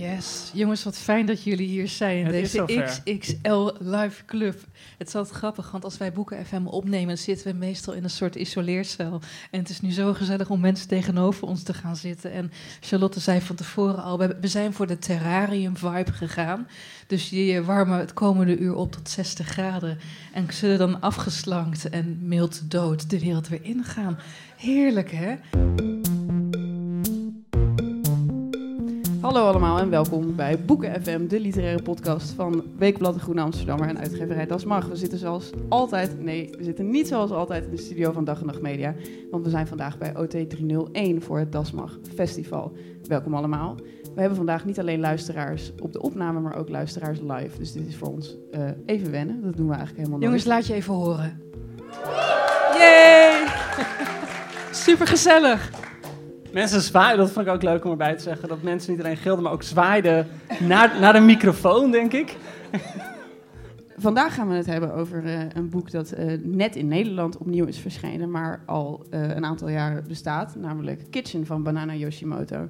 Yes, jongens, wat fijn dat jullie hier zijn in deze. XXL Live Club. Het is altijd grappig, want als wij Boeken FM opnemen, zitten we meestal in een soort isoleercel. En het is nu zo gezellig om mensen tegenover ons te gaan zitten. En Charlotte zei van tevoren al, we zijn voor de terrarium vibe gegaan. Dus die warmen het komende uur op tot 60 graden. En zullen dan afgeslankt en mild dood de wereld weer ingaan. Heerlijk, hè? Hallo allemaal en welkom bij Boeken FM, de literaire podcast van Weekblad de Groene Amsterdammer en uitgeverij Das Mag. We zitten zoals altijd, nee, we zitten niet zoals altijd in de studio van Dag en Nacht Media, want we zijn vandaag bij OT 301 voor het Das Mag Festival. Welkom allemaal. We hebben vandaag niet alleen luisteraars op de opname, maar ook luisteraars live. Dus dit is voor ons eh, even wennen. Dat doen we eigenlijk helemaal Jongens, nooit. laat je even horen. Yay! Super gezellig. Mensen zwaaien, dat vond ik ook leuk om erbij te zeggen. Dat mensen niet alleen gilden, maar ook zwaaiden naar, naar de microfoon, denk ik. Vandaag gaan we het hebben over eh, een boek dat eh, net in Nederland opnieuw is verschenen, maar al eh, een aantal jaren bestaat, namelijk Kitchen van Banana Yoshimoto.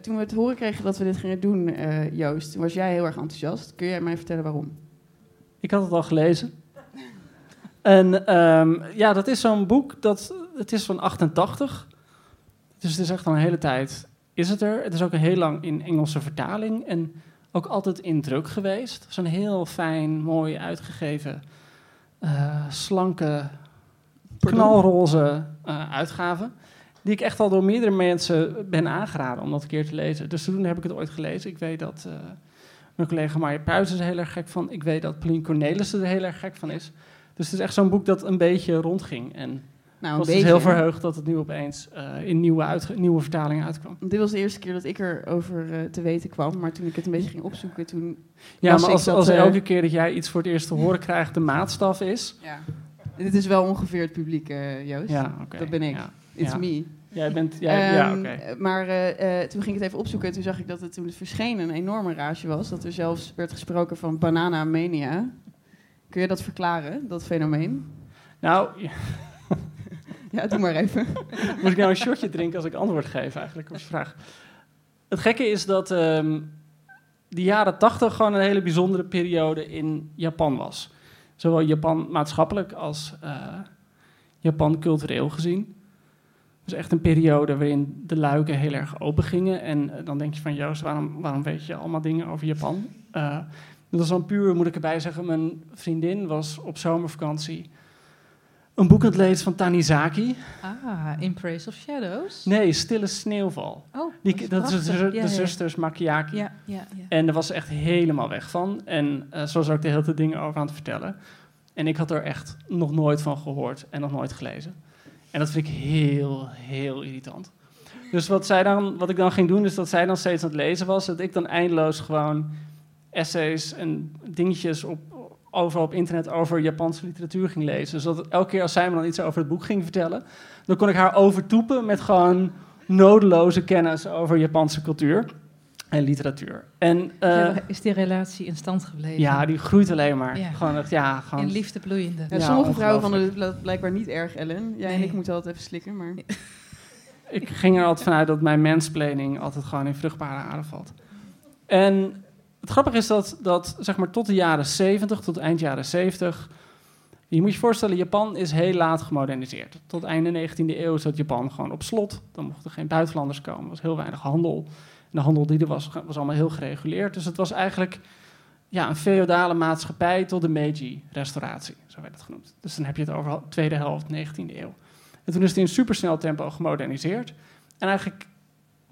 Toen we het horen kregen dat we dit gingen doen, Joost, was jij heel erg enthousiast. Kun jij mij vertellen waarom? Ik had het al gelezen. En ehm, ja, dat is zo'n boek, dat, het is van 88. Dus het is echt al een hele tijd is het er. Het is ook heel lang in Engelse vertaling en ook altijd in druk geweest. Zo'n heel fijn, mooi uitgegeven, eh, slanke, knalroze eh, uitgave. Die ik echt al door meerdere mensen ben aangeraden om dat een keer te lezen. Dus toen heb ik het ooit gelezen. Ik weet dat eh, mijn collega Marja Pruis er heel erg gek van. Ik weet dat Pauline Cornelissen er heel erg gek van is. Dus het is echt zo'n boek dat een beetje rondging. En ik Nou, was dus heel verheugd dat het nu opeens eh, in nieuwe, nieuwe vertalingen uitkwam. Dit was de eerste keer dat ik erover eh te weten kwam, maar toen ik het een beetje ging opzoeken, toen... Ja, maar ik als, als eh, elke keer dat jij iets voor het eerst te horen krijgt de maatstaf is... Ja. Dit is wel ongeveer het publiek, Joost. Ja, oké. Dat ben ik. Ja. It's Ja. me. Jij bent... Jij, ja, Ehm, oké. Maar toen ging ik het even opzoeken en toen zag ik dat het toen het verscheen een enorme rage was. Dat er zelfs werd gesproken van banana mania. Kun je dat verklaren, dat fenomeen? Nou, ja, doe maar even. moet ik nou een shotje drinken als ik antwoord geef eigenlijk op je vraag? Het gekke is dat ehm de jaren tachtig gewoon een hele bijzondere periode in Japan was. Zowel Japan maatschappelijk als eh, Japan cultureel gezien. Was echt een periode waarin de luiken heel erg open gingen. En eh, dan denk je van, Joost, waarom, waarom weet je allemaal dingen over Japan? Eh, dat was dan puur, moet ik erbij zeggen, mijn vriendin was op zomervakantie een boek aan het lezen van Tanizaki. Ah, In Praise of Shadows. Nee, Stille Sneeuwval. Oh, Die, dat is de, prachtig. de Ja, ja. zusters Makiaki. Ja, ja, ja. En daar was ze echt helemaal weg van. En eh zo was ook de hele tijd dingen over aan het vertellen. En ik had er echt nog nooit van gehoord en nog nooit gelezen. En dat vind ik heel, heel irritant. Dus wat, zij dan, wat ik dan ging doen, is dat zij dan steeds aan het lezen was. Dat ik dan eindeloos gewoon essays en dingetjes op, overal op internet over Japanse literatuur ging lezen. Dus dat elke keer als zij me dan iets over het boek ging vertellen, dan kon ik haar overtoepen met gewoon nodeloze kennis over Japanse cultuur en literatuur. En eh, Ja, is die relatie in stand gebleven? ja, die groeit alleen maar. Ja. Gewoon echt, ja, gewoon. In liefde bloeiende. Ja, Ja, sommige vrouwen vonden het bl- blijkbaar niet erg, Ellen. Jij en ik moeten altijd even slikken, maar... Ik ging er altijd vanuit dat mijn mansplaining altijd gewoon in vruchtbare aarde valt. En het grappige is dat, dat zeg maar tot de jaren 70, tot eind jaren 70, Je moet je voorstellen, Japan is heel laat gemoderniseerd. Tot einde 19e eeuw zat Japan gewoon op slot. Dan mochten geen buitenlanders komen. Er was heel weinig handel. En de handel die er was, was allemaal heel gereguleerd. Dus het was eigenlijk ja, een feodale maatschappij tot de Meiji-restauratie. Zo werd het genoemd. Dus dan heb je het over de tweede helft 19e eeuw. En toen is het in supersnel tempo gemoderniseerd. En eigenlijk,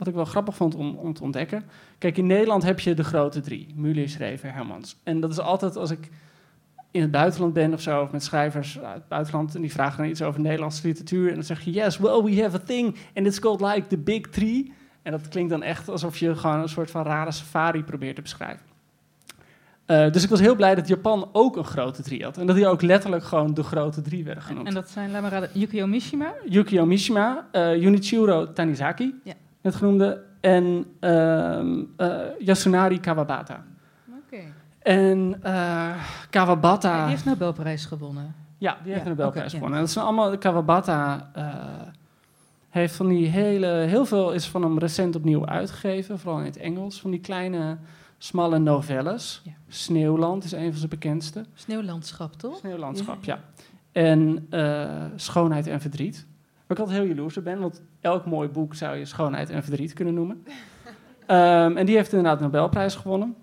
wat ik wel grappig vond om, om te ontdekken... Kijk, in Nederland heb je de grote drie. Mulier, Schrever, Hermans. En dat is altijd als ik in het buitenland ben of zo, of met schrijvers uit het buitenland, en die vragen dan iets over Nederlandse literatuur, en dan zeg je, yes, well, we have a thing, and it's called like the big three. En dat klinkt dan echt alsof je gewoon een soort van rare safari probeert te beschrijven. Uh, dus ik was heel blij dat Japan ook een grote drie had. En dat die ook letterlijk gewoon de grote drie werden genoemd. En dat zijn, laat maar raden, Yukio Mishima? Yukio Mishima, uh, Junichiro Tanizaki, ja. Het genoemde, en uh, Yasunari Kawabata. En uh, Kawabata... die heeft Nobelprijs gewonnen. Ja, die heeft ja, een Nobelprijs okay, gewonnen. En dat zijn allemaal... Kawabata uh, heeft van die hele... Heel veel is van hem recent opnieuw uitgegeven. Vooral in het Engels. Van die kleine, smalle novelles. Ja. Sneeuwland is een van zijn bekendste. Sneeuwlandschap, toch? Sneeuwlandschap, ja. En uh, Schoonheid en Verdriet. Waar ik altijd heel jaloers op ben. Want elk mooi boek zou je Schoonheid en Verdriet kunnen noemen. um, en die heeft inderdaad de Nobelprijs gewonnen.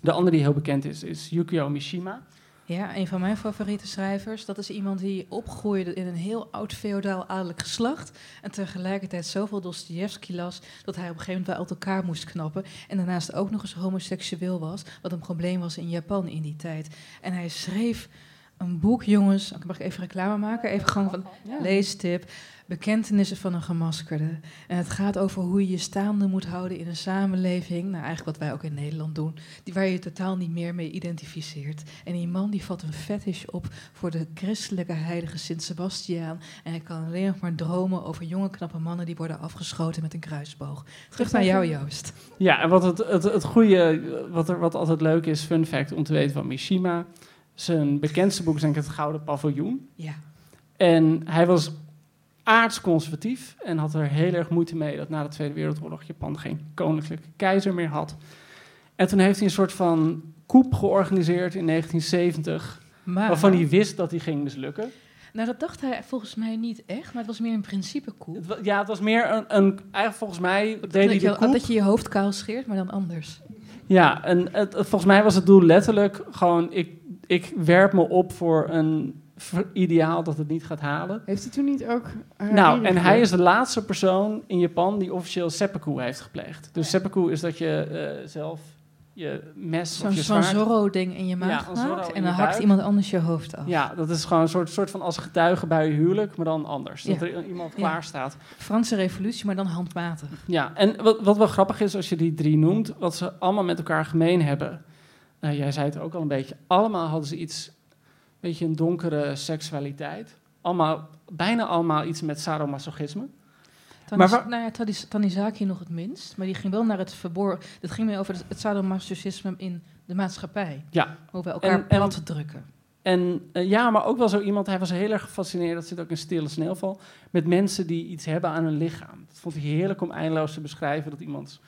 De andere die heel bekend is, is Yukio Mishima. Ja, een van mijn favoriete schrijvers. Dat is iemand die opgroeide in een heel oud feodaal adellijk geslacht. En tegelijkertijd zoveel Dostoevsky las dat hij op een gegeven moment wel uit elkaar moest knappen. En daarnaast ook nog eens homoseksueel was, wat een probleem was in Japan in die tijd. En hij schreef een boek, jongens. Mag ik even reclame maken? Even gewoon van leestip. Bekentenissen van een gemaskerde. En het gaat over hoe je je staande moet houden in een samenleving. Nou, eigenlijk wat wij ook in Nederland doen. Die, waar je je totaal niet meer mee identificeert. En die man die vat een fetish op voor de christelijke heilige Sint Sebastiaan. En hij kan alleen nog maar dromen over jonge, knappe mannen die worden afgeschoten met een kruisboog. Terug naar jou, Joost. Ja, en wat het, het, het goede, wat, er, wat altijd leuk is, fun fact om te weten van Mishima. Zijn bekendste boek is denk ik Het Gouden Paviljoen. Ja. En hij was aardsconservatief en had er heel erg moeite mee dat na de Tweede Wereldoorlog Japan geen koninklijke keizer meer had. En toen heeft hij een soort van coup georganiseerd in 1970, maar, waarvan hij wist dat hij ging mislukken. Nou, dat dacht hij volgens mij niet echt, maar het was meer een principe coup. Ja, het was meer een, een eigenlijk volgens mij deed dat, hij je, dat je je hoofd kaal scheert, maar dan anders. Ja, en het, volgens mij was het doel letterlijk gewoon, ik, ik werp me op voor een ideaal dat het niet gaat halen. Heeft hij toen niet ook... Nou, en hij is de laatste persoon in Japan die officieel seppuku heeft gepleegd. Dus seppuku is dat je uh, zelf je mes Zo'n of je Zo'n Zorro-ding in je maag ja, maakt en dan hakt iemand anders je hoofd af. Ja, dat is gewoon een soort, soort van als getuige bij je huwelijk, maar dan anders. Dat er iemand klaar staat. Franse revolutie, maar dan handmatig. Ja, en wat, wat wel grappig is als je die drie noemt, wat ze allemaal met elkaar gemeen hebben... Uh, jij zei het ook al een beetje. Allemaal hadden ze iets beetje een donkere seksualiteit. Allemaal, bijna allemaal iets met sadomasochisme. Tanis, maar nou ja, Tanizaki nog het minst, maar die ging wel naar het verborgen. Het ging meer over het, sadomasochisme in de maatschappij. Ja. Hoe we elkaar en, plat drukken. En uh, ja, maar ook wel zo iemand, hij was heel erg gefascineerd, dat zit ook in Stille Sneeuwval, met mensen die iets hebben aan hun lichaam. Dat vond hij heerlijk om eindeloos te beschrijven, dat iemand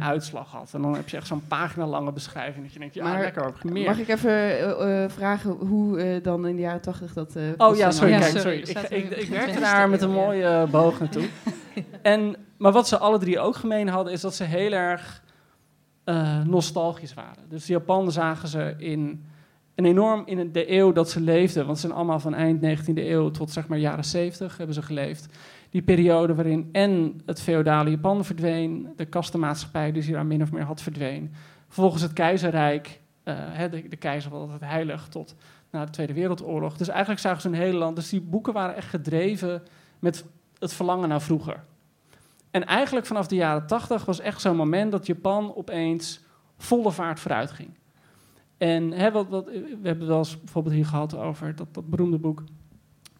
uitslag had. En dan heb je echt zo'n pagina lange beschrijving. Dat je denkt, ja, maar, lekker, meer. Mag ik even uh, uh, vragen hoe uh, dan in de jaren tachtig dat... oh ja, sorry, kijk, sorry. Ik, ik, ik werkte daar met een mooie boog naartoe. en, maar wat ze alle drie ook gemeen hadden, is dat ze heel erg nostalgisch waren. Dus Japan zagen ze in een enorm in de eeuw dat ze leefden, want ze zijn allemaal van eind 19e eeuw tot zeg maar jaren 70 hebben ze geleefd die periode waarin en het feodale Japan verdween, de kastenmaatschappij die zich daar min of meer had verdween. Vervolgens het keizerrijk, uh, de, de, keizer was altijd heilig tot na de Tweede Wereldoorlog. Dus eigenlijk zagen ze een hele land. Dus die boeken waren echt gedreven met het verlangen naar vroeger. En eigenlijk vanaf de jaren tachtig was echt zo'n moment dat Japan opeens volle vaart vooruit ging. En hè, wat, wat, we hebben wel eens bijvoorbeeld hier gehad over dat, dat beroemde boek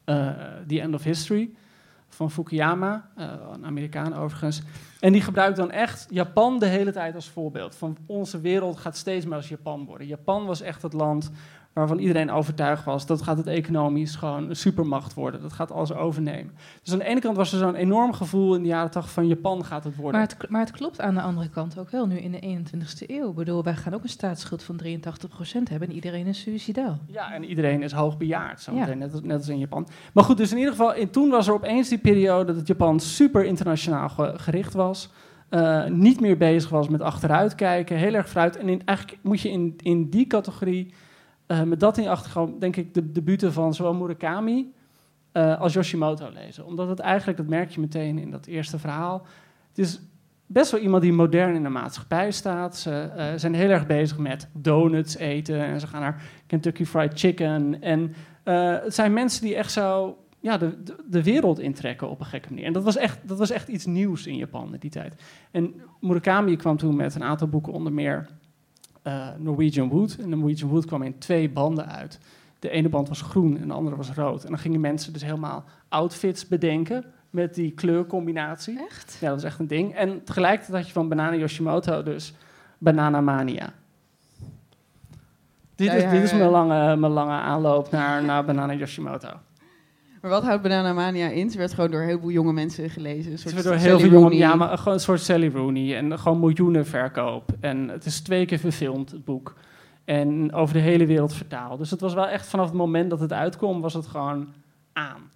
uh, The End of History van Fukuyama, uh, een Amerikaan overigens. En die gebruikt dan echt Japan de hele tijd als voorbeeld. Van onze wereld gaat steeds meer als Japan worden. Japan was echt het land waarvan iedereen overtuigd was dat gaat het economisch gewoon een supermacht worden. Dat gaat alles overnemen. Dus aan de ene kant was er zo'n enorm gevoel in de jaren 80 van Japan gaat het worden. Maar het, maar het klopt aan de andere kant ook wel nu in de 21ste eeuw. Ik bedoel, wij gaan ook een staatsschuld van 83% hebben en iedereen is suicidaal. Ja, en iedereen is hoogbejaard, zo Ja. net, als, net als in Japan. Maar goed, dus in ieder geval, in, toen was er opeens die periode dat Japan super internationaal ge- gericht was. eh, niet meer bezig was met achteruitkijken, heel erg vooruit. En in, eigenlijk moet je in, in die categorie, eh, met dat in achtergrond, denk ik, de debuten van zowel Murakami eh, als Yoshimoto lezen. Omdat het eigenlijk, dat merk je meteen in dat eerste verhaal, het is best wel iemand die modern in de maatschappij staat. Ze eh, zijn heel erg bezig met donuts eten en ze gaan naar Kentucky Fried Chicken. En het zijn mensen die echt zo ja, de, de, de wereld intrekken op een gekke manier. En dat was, echt, dat was echt iets nieuws in Japan in die tijd. En Murakami kwam toen met een aantal boeken, onder meer eh, Norwegian Wood. En de Norwegian Wood kwam in twee banden uit. De ene band was groen en de andere was rood. En dan gingen mensen dus helemaal outfits bedenken met die kleurcombinatie. Echt? Ja, dat was echt een ding. En tegelijkertijd had je van Banana Yoshimoto dus Banana Mania. Dit, Ja, is, ja, dit is mijn lange, mijn lange aanloop naar, naar Banana Yoshimoto. Maar wat houdt Banana Mania in? Ze werd gewoon door een heleboel jonge mensen gelezen. Een soort werd door Sally heel veel Rooney. ja, maar gewoon een soort Sally Rooney. En gewoon miljoenen verkoop. En het is twee keer verfilmd, het boek. En over de hele wereld vertaald. Dus het was wel echt vanaf het moment dat het uitkwam, was het gewoon aan.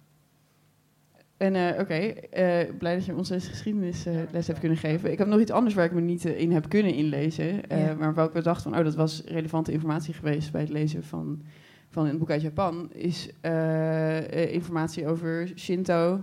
En eh, oké, eh, blij dat je ons deze geschiedenisles les hebt kunnen geven. Ik heb nog iets anders waar ik me niet eh, in heb kunnen inlezen. eh, Ja. Maar waar ik bedacht van, oh, dat was relevante informatie geweest bij het lezen van, van een boek uit Japan. Is eh, eh, informatie over Shinto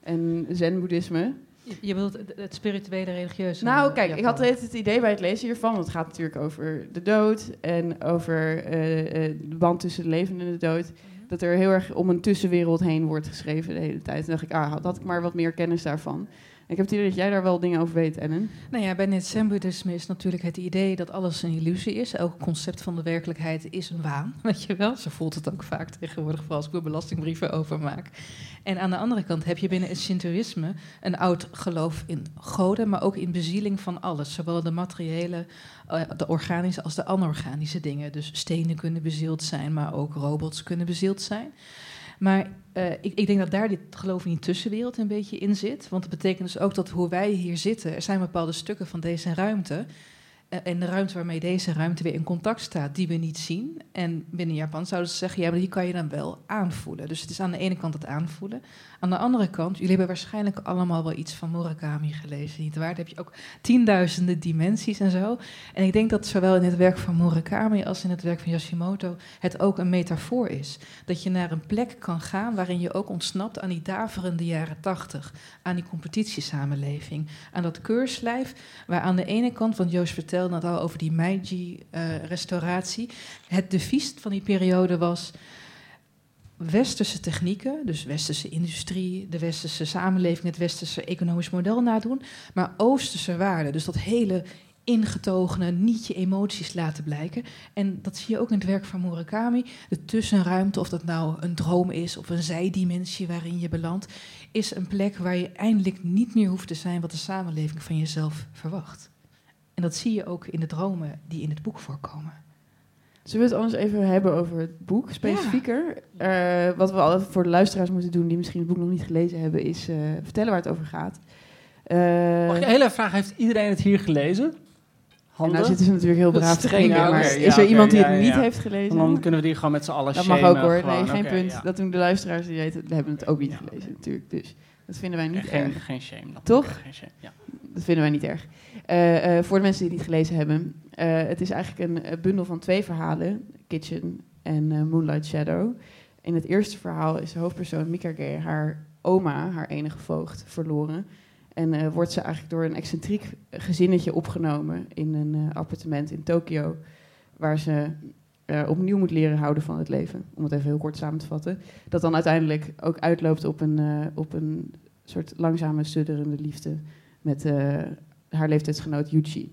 en zen-boeddhisme. Je, bedoelt het, het spirituele religieuze. Nou, kijk, ik had het, het idee bij het lezen hiervan, want het gaat natuurlijk over de dood en over eh, de band tussen de levende en de dood. Dat er heel erg om een tussenwereld heen wordt geschreven de hele tijd. En dacht ik, ah, had ik maar wat meer kennis daarvan. Ik heb het idee dat jij daar wel dingen over weet, Ellen. Nou ja, bij het zen-boeddhisme is natuurlijk het idee dat alles een illusie is. Elk concept van de werkelijkheid is een waan, weet je wel. Zo voelt het ook vaak tegenwoordig, vooral als ik er belastingbrieven over maak. En aan de andere kant heb je binnen het Shintoïsme een oud geloof in goden, maar ook in bezieling van alles. Zowel de materiële, eh, de organische als de anorganische dingen. Dus stenen kunnen bezield zijn, maar ook robots kunnen bezield zijn. Maar eh, ik, ik denk dat daar dit geloof in die tussenwereld een beetje in zit. Want dat betekent dus ook dat hoe wij hier zitten, er zijn bepaalde stukken van deze ruimte. eh, en de ruimte waarmee deze ruimte weer in contact staat, die we niet zien. En binnen Japan zouden ze zeggen, ja, maar die kan je dan wel aanvoelen. Dus het is aan de ene kant het aanvoelen. Aan de andere kant, jullie hebben waarschijnlijk allemaal wel iets van Murakami gelezen, nietwaar? Daar heb je ook tienduizenden dimensies en zo. En ik denk dat zowel in het werk van Murakami als in het werk van Yoshimoto het ook een metafoor is. Dat je naar een plek kan gaan waarin je ook ontsnapt aan die daverende jaren tachtig. Aan die competitiesamenleving. Aan dat keurslijf waar aan de ene kant, want Joost vertelde het al over die Meiji-restauratie. het devies van die periode was westerse technieken, dus westerse industrie, de westerse samenleving, het westerse economisch model nadoen, maar oosterse waarden. Dus dat hele ingetogene, niet je emoties laten blijken. En dat zie je ook in het werk van Murakami. De tussenruimte, of dat nou een droom is of een zijdimensie waarin je belandt, is een plek waar je eindelijk niet meer hoeft te zijn wat de samenleving van jezelf verwacht. En dat zie je ook in de dromen die in het boek voorkomen. Zullen we het anders even hebben over het boek, specifieker? Eh, wat we altijd voor de luisteraars moeten doen die misschien het boek nog niet gelezen hebben, is eh, vertellen waar het over gaat. Eh, Mag ik een hele vraag, heeft iedereen het hier gelezen? en Handen? nou zitten ze natuurlijk heel braaf te ja, maar is ja, er iemand die het niet heeft En gelezen? dan kunnen we die gewoon met z'n allen Dat mag ook hoor. gewoon, Nee, geen punt. Dat doen de luisteraars, die weten, hebben het ook niet gelezen natuurlijk. Dus dat vinden wij niet geen, erg. geen shame. dat- Toch? Geen shame, ja. Dat vinden wij niet erg. Eh, eh, voor de mensen die het niet gelezen hebben. eh, het is eigenlijk een bundel van twee verhalen. Kitchen en Moonlight Shadow. In het eerste verhaal is de hoofdpersoon Mikage haar oma, haar enige voogd, verloren. En wordt ze eigenlijk door een excentriek gezinnetje opgenomen in een appartement in Tokio. Waar ze opnieuw moet leren houden van het leven. Om het even heel kort samen te vatten. Dat dan uiteindelijk ook uitloopt op een, op een soort langzame, studderende liefde met eh, haar leeftijdsgenoot Yuchi.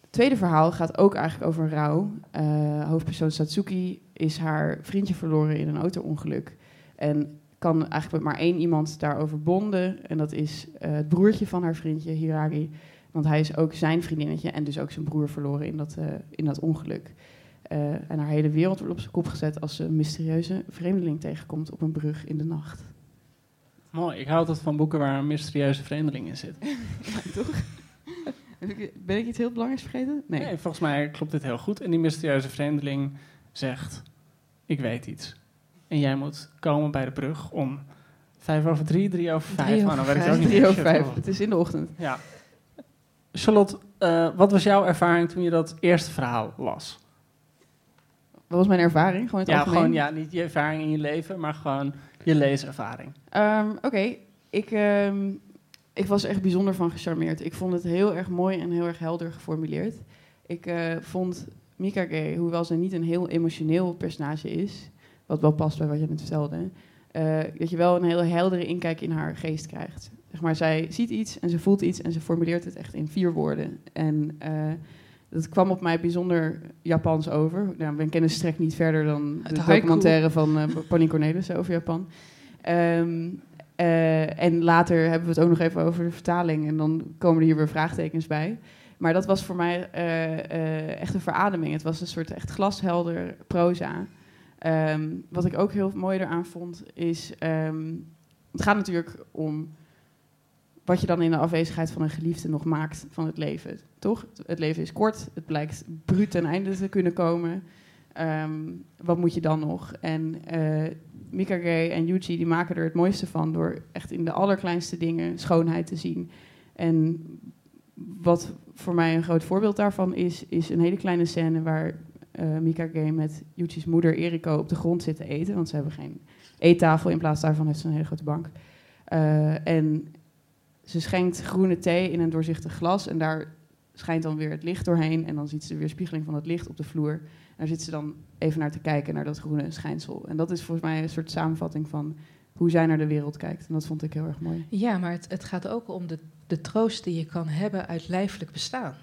Het tweede verhaal gaat ook eigenlijk over rouw. Eh, hoofdpersoon Satsuki is haar vriendje verloren in een auto-ongeluk. En kan eigenlijk met maar één iemand daarover bonden. En dat is eh, het broertje van haar vriendje, Hiragi. Want hij is ook zijn vriendinnetje en dus ook zijn broer verloren in dat, in dat ongeluk. En haar hele wereld wordt op zijn kop gezet als ze een mysterieuze vreemdeling tegenkomt op een brug in de nacht. Mooi, ik hou altijd van boeken waar een mysterieuze vreemdeling in zit. Toch? Ben ik iets heel belangrijks vergeten? Nee. Nee, volgens mij klopt dit heel goed. En die mysterieuze vreemdeling zegt: Ik weet iets. En jij moet komen bij de brug om vijf over drie, drie over vijf. Drie Oh, over dan weet ik vijf. ook niet Drie meer. over Shit, vijf. oh. Het is in de ochtend. Ja. Charlotte, eh, wat was jouw ervaring toen je dat eerste verhaal las? Wat was mijn ervaring? Gewoon het Ja, algemeen? gewoon ja, niet je ervaring in je leven, maar gewoon je leeservaring. Ehm, Oké, ik, ehm, ik was echt bijzonder van gecharmeerd. Ik vond het heel erg mooi en heel erg helder geformuleerd. Ik eh, vond Mika Gay, hoewel ze niet een heel emotioneel personage is, wat wel past bij wat je net vertelde, eh, dat je wel een hele heldere inkijk in haar geest krijgt. Zeg maar, zij ziet iets en ze voelt iets en ze formuleert het echt in vier woorden. En eh, dat kwam op mij bijzonder Japans over. Nou, mijn kennis strekt niet verder dan Het de haiku. documentaire van eh Pauline Cornelis over Japan. Ehm, eh, en later hebben we het ook nog even over de vertaling. En dan komen er hier weer vraagtekens bij. Maar dat was voor mij eh, echt een verademing. Het was een soort echt glashelder proza. Ehm, wat ik ook heel mooi eraan vond, is... ehm, het gaat natuurlijk om wat je dan in de afwezigheid van een geliefde nog maakt van het leven. Toch? Het leven is kort, het blijkt bruut ten einde te kunnen komen. Ehm, wat moet je dan nog? En eh Mikage en Yuji die maken er het mooiste van door echt in de allerkleinste dingen schoonheid te zien. En wat voor mij een groot voorbeeld daarvan is, is een hele kleine scène waar eh Mikage met Yuji's moeder Eriko op de grond zit te eten. Want ze hebben geen eettafel, in plaats daarvan heeft ze een hele grote bank. Eh, en ze schenkt groene thee in een doorzichtig glas en daar schijnt dan weer het licht doorheen. En dan ziet ze de weerspiegeling van het licht op de vloer. En daar zit ze dan even naar te kijken, naar dat groene schijnsel. En dat is volgens mij een soort samenvatting van hoe zij naar de wereld kijkt. En dat vond ik heel erg mooi. Ja, maar het, het gaat ook om de, de troost die je kan hebben uit lijfelijk bestaan.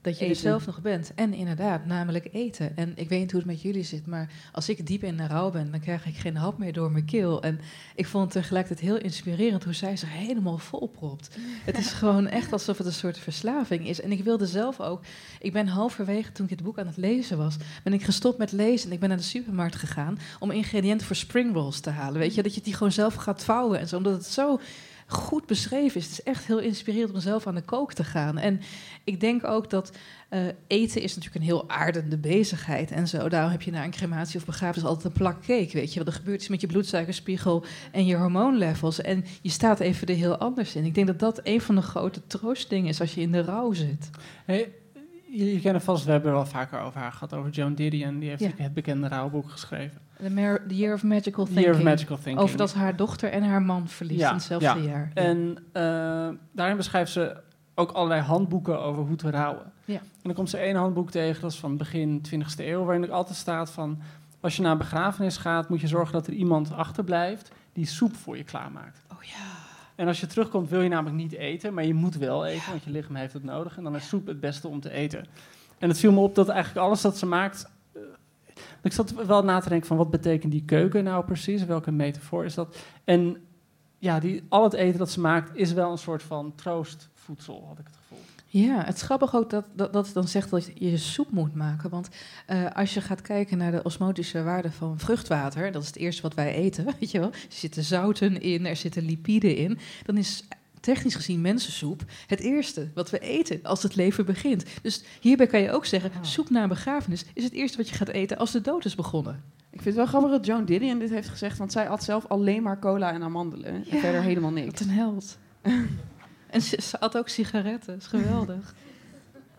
Dat je er Eten. zelf nog bent. En inderdaad, namelijk eten. En ik weet niet hoe het met jullie zit, maar als ik diep in de rouw ben, dan krijg ik geen hap meer door mijn keel. En ik vond het tegelijkertijd heel inspirerend hoe zij zich helemaal volpropt. Het is gewoon echt alsof het een soort verslaving is. En ik wilde zelf ook, ik ben halverwege toen ik het boek aan het lezen was, ben ik gestopt met lezen en ik ben naar de supermarkt gegaan om ingrediënten voor spring rolls te halen. Weet je, dat je die gewoon zelf gaat vouwen en zo, omdat het zo goed beschreven is. Het is echt heel inspirerend om zelf aan de kook te gaan. En ik denk ook dat eh, eten is natuurlijk een heel aardende bezigheid en zo. Daarom heb je na een crematie of begrafenis altijd een plak cake, weet je. Wat er gebeurt is met je bloedsuikerspiegel en je hormoonlevels. En je staat even er heel anders in. Ik denk dat dat een van de grote troostdingen is als je in de rouw zit. Jullie kennen vast, we hebben er wel vaker over haar gehad, over Joan Didion. Die heeft Ja. het bekende rouwboek geschreven. The, Mar- The Year of Magical Thinking. Year of Magical Thinking. Over dat haar dochter en haar man verliest Ja, in hetzelfde ja. jaar. En eh, daarin beschrijft ze ook allerlei handboeken over hoe te rouwen. Ja. En dan komt ze één handboek tegen, dat is van begin 20e eeuw, waarin ook altijd staat van... als je naar een begrafenis gaat, moet je zorgen dat er iemand achterblijft die soep voor je klaarmaakt. Oh ja. En als je terugkomt wil je namelijk niet eten, maar je moet wel eten, want je lichaam heeft het nodig. En dan is soep het beste om te eten. En het viel me op dat eigenlijk alles dat ze maakt... eh, ik zat wel na te denken van wat betekent die keuken nou precies? Welke metafoor is dat? En ja, die, al het eten dat ze maakt is wel een soort van troostvoedsel, had ik het gevoel. Ja, het is grappig ook dat, dat, dat het dan zegt dat je soep moet maken. Want eh, als je gaat kijken naar de osmotische waarde van vruchtwater, dat is het eerste wat wij eten, weet je wel. Er zitten zouten in, er zitten lipiden in. Dan is technisch gezien mensensoep het eerste wat we eten als het leven begint. Dus hierbij kan je ook zeggen, soep na een begrafenis is het eerste wat je gaat eten als de dood is begonnen. Ik vind het wel grappig dat Joan Didion dit heeft gezegd, want zij had zelf alleen maar cola en amandelen. En verder helemaal Wat niks. een held. en ze, ze had ook sigaretten, dat is geweldig.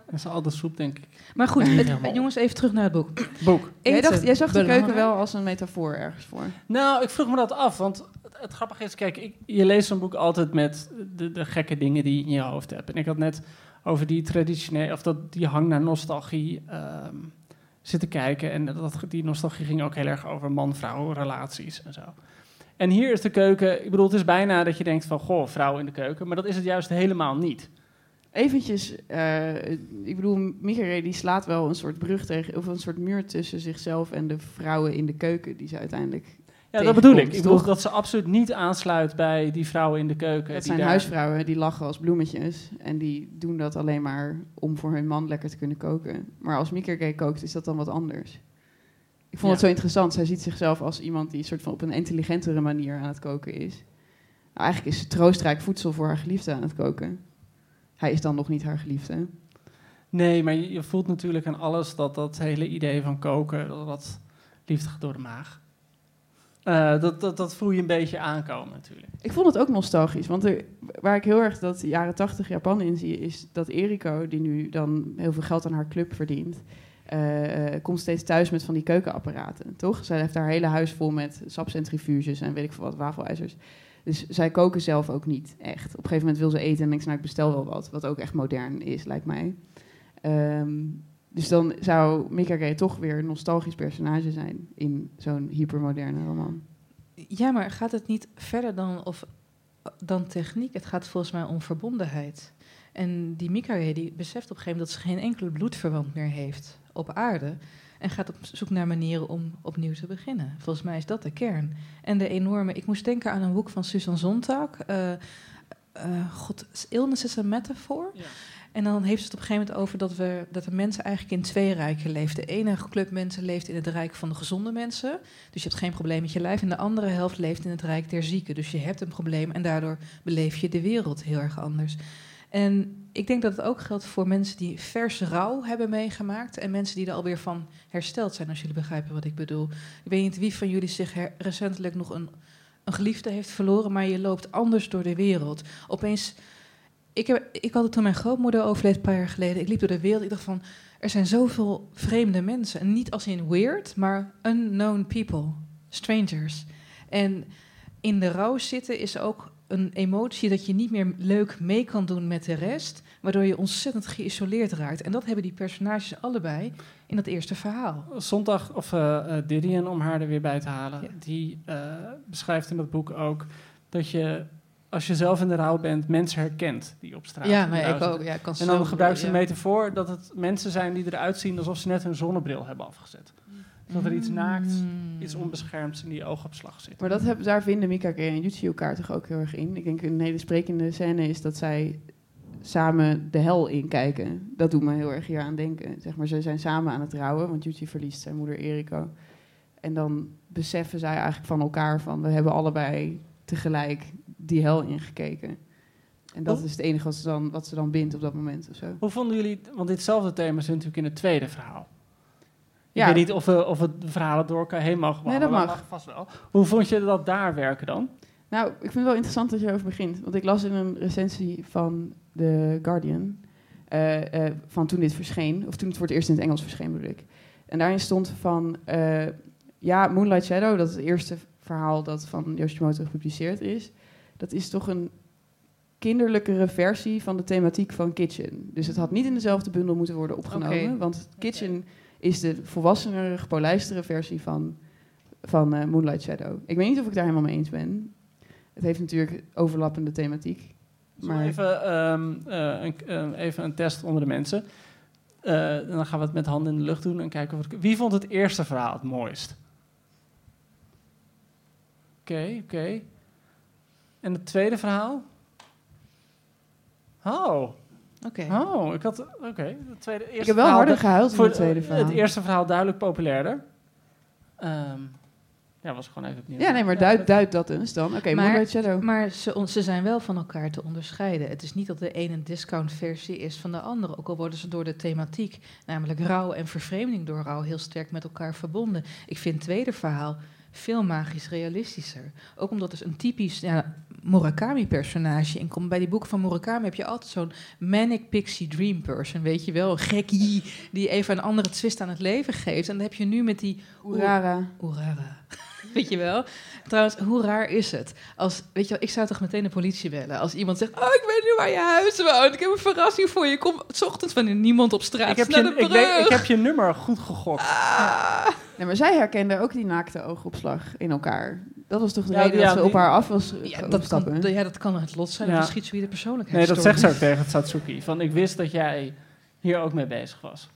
Dat is al de soep, denk ik. Maar goed, het- jongens, even terug naar het boek. Boek. Jij, dacht, jij zag de keuken wel als een metafoor ergens voor. Nou, ik vroeg me dat af, want het, het grappige is, kijk, ik, je leest zo'n boek altijd met de, de gekke dingen die je in je hoofd hebt. En ik had net over die traditionele, of dat die hang naar nostalgie ehm, zitten kijken. En dat, die nostalgie ging ook heel erg over man-vrouw relaties en zo. En hier is de keuken, ik bedoel, het is bijna dat je denkt van, goh, vrouw in de keuken. Maar dat is het juist helemaal niet. Eventjes, eh, ik bedoel, Michael die slaat wel een soort brug tegen, of een soort muur tussen zichzelf en de vrouwen in de keuken die ze uiteindelijk Ja, dat bedoel ik. Ik bedoel dat ze absoluut niet aansluit bij die vrouwen in de keuken. Het zijn daar- huisvrouwen die lachen als bloemetjes. En die doen dat alleen maar om voor hun man lekker te kunnen koken. Maar als Gay kookt, is dat dan wat anders. Ik vond Ja. het zo interessant. Zij ziet zichzelf als iemand die soort van op een intelligentere manier aan het koken is. Nou, eigenlijk is ze troostrijk voedsel voor haar geliefde aan het koken. Hij is dan nog niet haar geliefde. Nee, maar je, voelt natuurlijk aan alles dat dat hele idee van koken, dat dat liefde door de maag. Eh, dat, dat, dat voel je een beetje aankomen natuurlijk. Ik vond het ook nostalgisch. Want er, waar ik heel erg dat jaren tachtig Japan in zie, is dat Eriko, die nu dan heel veel geld aan haar club verdient, eh, eh, komt steeds thuis met van die keukenapparaten, toch? Zij heeft haar hele huis vol met sapcentrifuges en weet ik veel wat, wafelijzers. Dus zij koken zelf ook niet echt. Op een gegeven moment wil ze eten en denkt ze, nou, ik bestel wel wat. Wat ook echt modern is, lijkt mij. Ehm, dus dan zou Mika Gay toch weer een nostalgisch personage zijn in zo'n hypermoderne roman. Ja, maar gaat het niet verder dan, of, dan techniek? Het gaat volgens mij om verbondenheid. En die Mikae die beseft op een gegeven moment dat ze geen enkele bloedverwant meer heeft op aarde. En gaat op zoek naar manieren om opnieuw te beginnen. Volgens mij is dat de kern. En de enorme. Ik moest denken aan een boek van Susan Sontag. eh, eh, God, illness is a metaphor. Ja. En dan heeft ze het op een gegeven moment over dat, we, dat de mensen eigenlijk in twee rijken leven. De ene club mensen leeft in het rijk van de gezonde mensen. Dus je hebt geen probleem met je lijf. En de andere helft leeft in het rijk der zieken. Dus je hebt een probleem en daardoor beleef je de wereld heel erg anders. En ik denk dat het ook geldt voor mensen die verse rouw hebben meegemaakt. En mensen die er alweer van hersteld zijn, als jullie begrijpen wat ik bedoel. Ik weet niet wie van jullie zich recentelijk nog een, een geliefde heeft verloren, maar je loopt anders door de wereld. Opeens. Ik, heb, ik had het toen mijn grootmoeder overleed een paar jaar geleden. Ik liep door de wereld. Ik dacht van, er zijn zoveel vreemde mensen. En niet als in weird, maar unknown people. Strangers. En in de rouw zitten is ook een emotie dat je niet meer leuk mee kan doen met de rest, waardoor je ontzettend geïsoleerd raakt. En dat hebben die personages allebei in dat eerste verhaal. Zondag, of eh eh, Didion, om haar er weer bij te halen, Ja. die eh, beschrijft in dat boek ook dat je, als je zelf in de rouw bent, mensen herkent die op straat Ja, maar ik ook. Ja, ik kan En dan gebruikt ze ja. metafoor dat het mensen zijn die eruit zien alsof ze net hun zonnebril hebben afgezet. Dat er iets naakt, Mm. iets onbeschermds in die oogopslag zit. Maar dat heb, daar vinden Mika en Yuchi elkaar toch ook heel erg in. Ik denk een hele sprekende scène is dat zij samen de hel inkijken. Dat doet me heel erg hier aan denken. Zeg maar, ze zijn samen aan het rouwen, want Yuchi verliest zijn moeder Eriko. En dan beseffen zij eigenlijk van elkaar van... we hebben allebei tegelijk die hel ingekeken. En dat is het enige wat ze, dan, wat ze dan bindt op dat moment of zo. Hoe vonden jullie, want ditzelfde thema zit natuurlijk in het tweede verhaal. Ja. Ik weet niet of we, of we de verhalen door elkaar heen mogen Nee, dat mag. vast wel. Hoe vond je dat daar werken dan? Nou, ik vind het wel interessant dat je erover begint. Want ik las in een recensie van The Guardian... eh, eh, van toen dit verscheen, of toen het voor het eerst in het Engels verscheen bedoel ik. En daarin stond van... eh, ja, Moonlight Shadow, dat is het eerste verhaal dat van Yoshimoto gepubliceerd is... dat is toch een kinderlijkere versie van de thematiek van Kitchen. Dus het had niet in dezelfde bundel moeten worden opgenomen... Want Kitchen is de volwassenere, gepolijstere versie van, van eh, Moonlight Shadow. Ik weet niet of ik daar helemaal mee eens ben. Het heeft natuurlijk overlappende thematiek. Maar even, ehm, eh, een, eh, even een test onder de mensen. En dan gaan we het met handen in de lucht doen en kijken of het, wie vond het eerste verhaal het mooist. Oké, oké. En het tweede verhaal? Oh, Oké. oh, ik had, oké. Het tweede, eerste ik heb wel verhaal harder de- gehuild voor het tweede verhaal. Het eerste verhaal duidelijk populairder. Ehm, ja, was gewoon even opnieuw. Ja, nee, maar duid, duid dat eens dan. Oké, Maar- Moonlight Shadow. Maar ze, ze zijn wel van elkaar te onderscheiden. Het is niet dat de ene een discount-versie is van de andere. Ook al worden ze door de thematiek, namelijk rouw en vervreemding door rouw, heel sterk met elkaar verbonden. Ik vind het tweede verhaal veel magisch realistischer. Ook omdat er een typisch ja, Murakami-personage in komt. Bij die boeken van Murakami heb je altijd zo'n manic pixie dream person, weet je wel. Een gekkie die even een andere twist aan het leven geeft. En dat heb je nu met die Urara. Oerara. Weet je wel? Trouwens, hoe raar is het? Als, weet je wel, ik zou toch meteen de politie bellen. Als iemand zegt, oh, ik weet nu waar je huis woont. Ik heb een verrassing voor je. Kom s ochtends wanneer niemand op straat ik, heb is je, de ik, weet, ik heb je nummer goed gegokt. Ah. Nee, maar zij herkende ook die naakte oogopslag in elkaar. Dat was toch de Ja, reden ja, dat ze op haar af was Ja, dat stappen? kan, ja, dat kan het lot zijn. Ja. Of een schizoïde Nee, persoonlijkheidsstoornis. dat zegt ze ook tegen het Satsuki. Van, ik wist dat jij hier ook mee bezig was.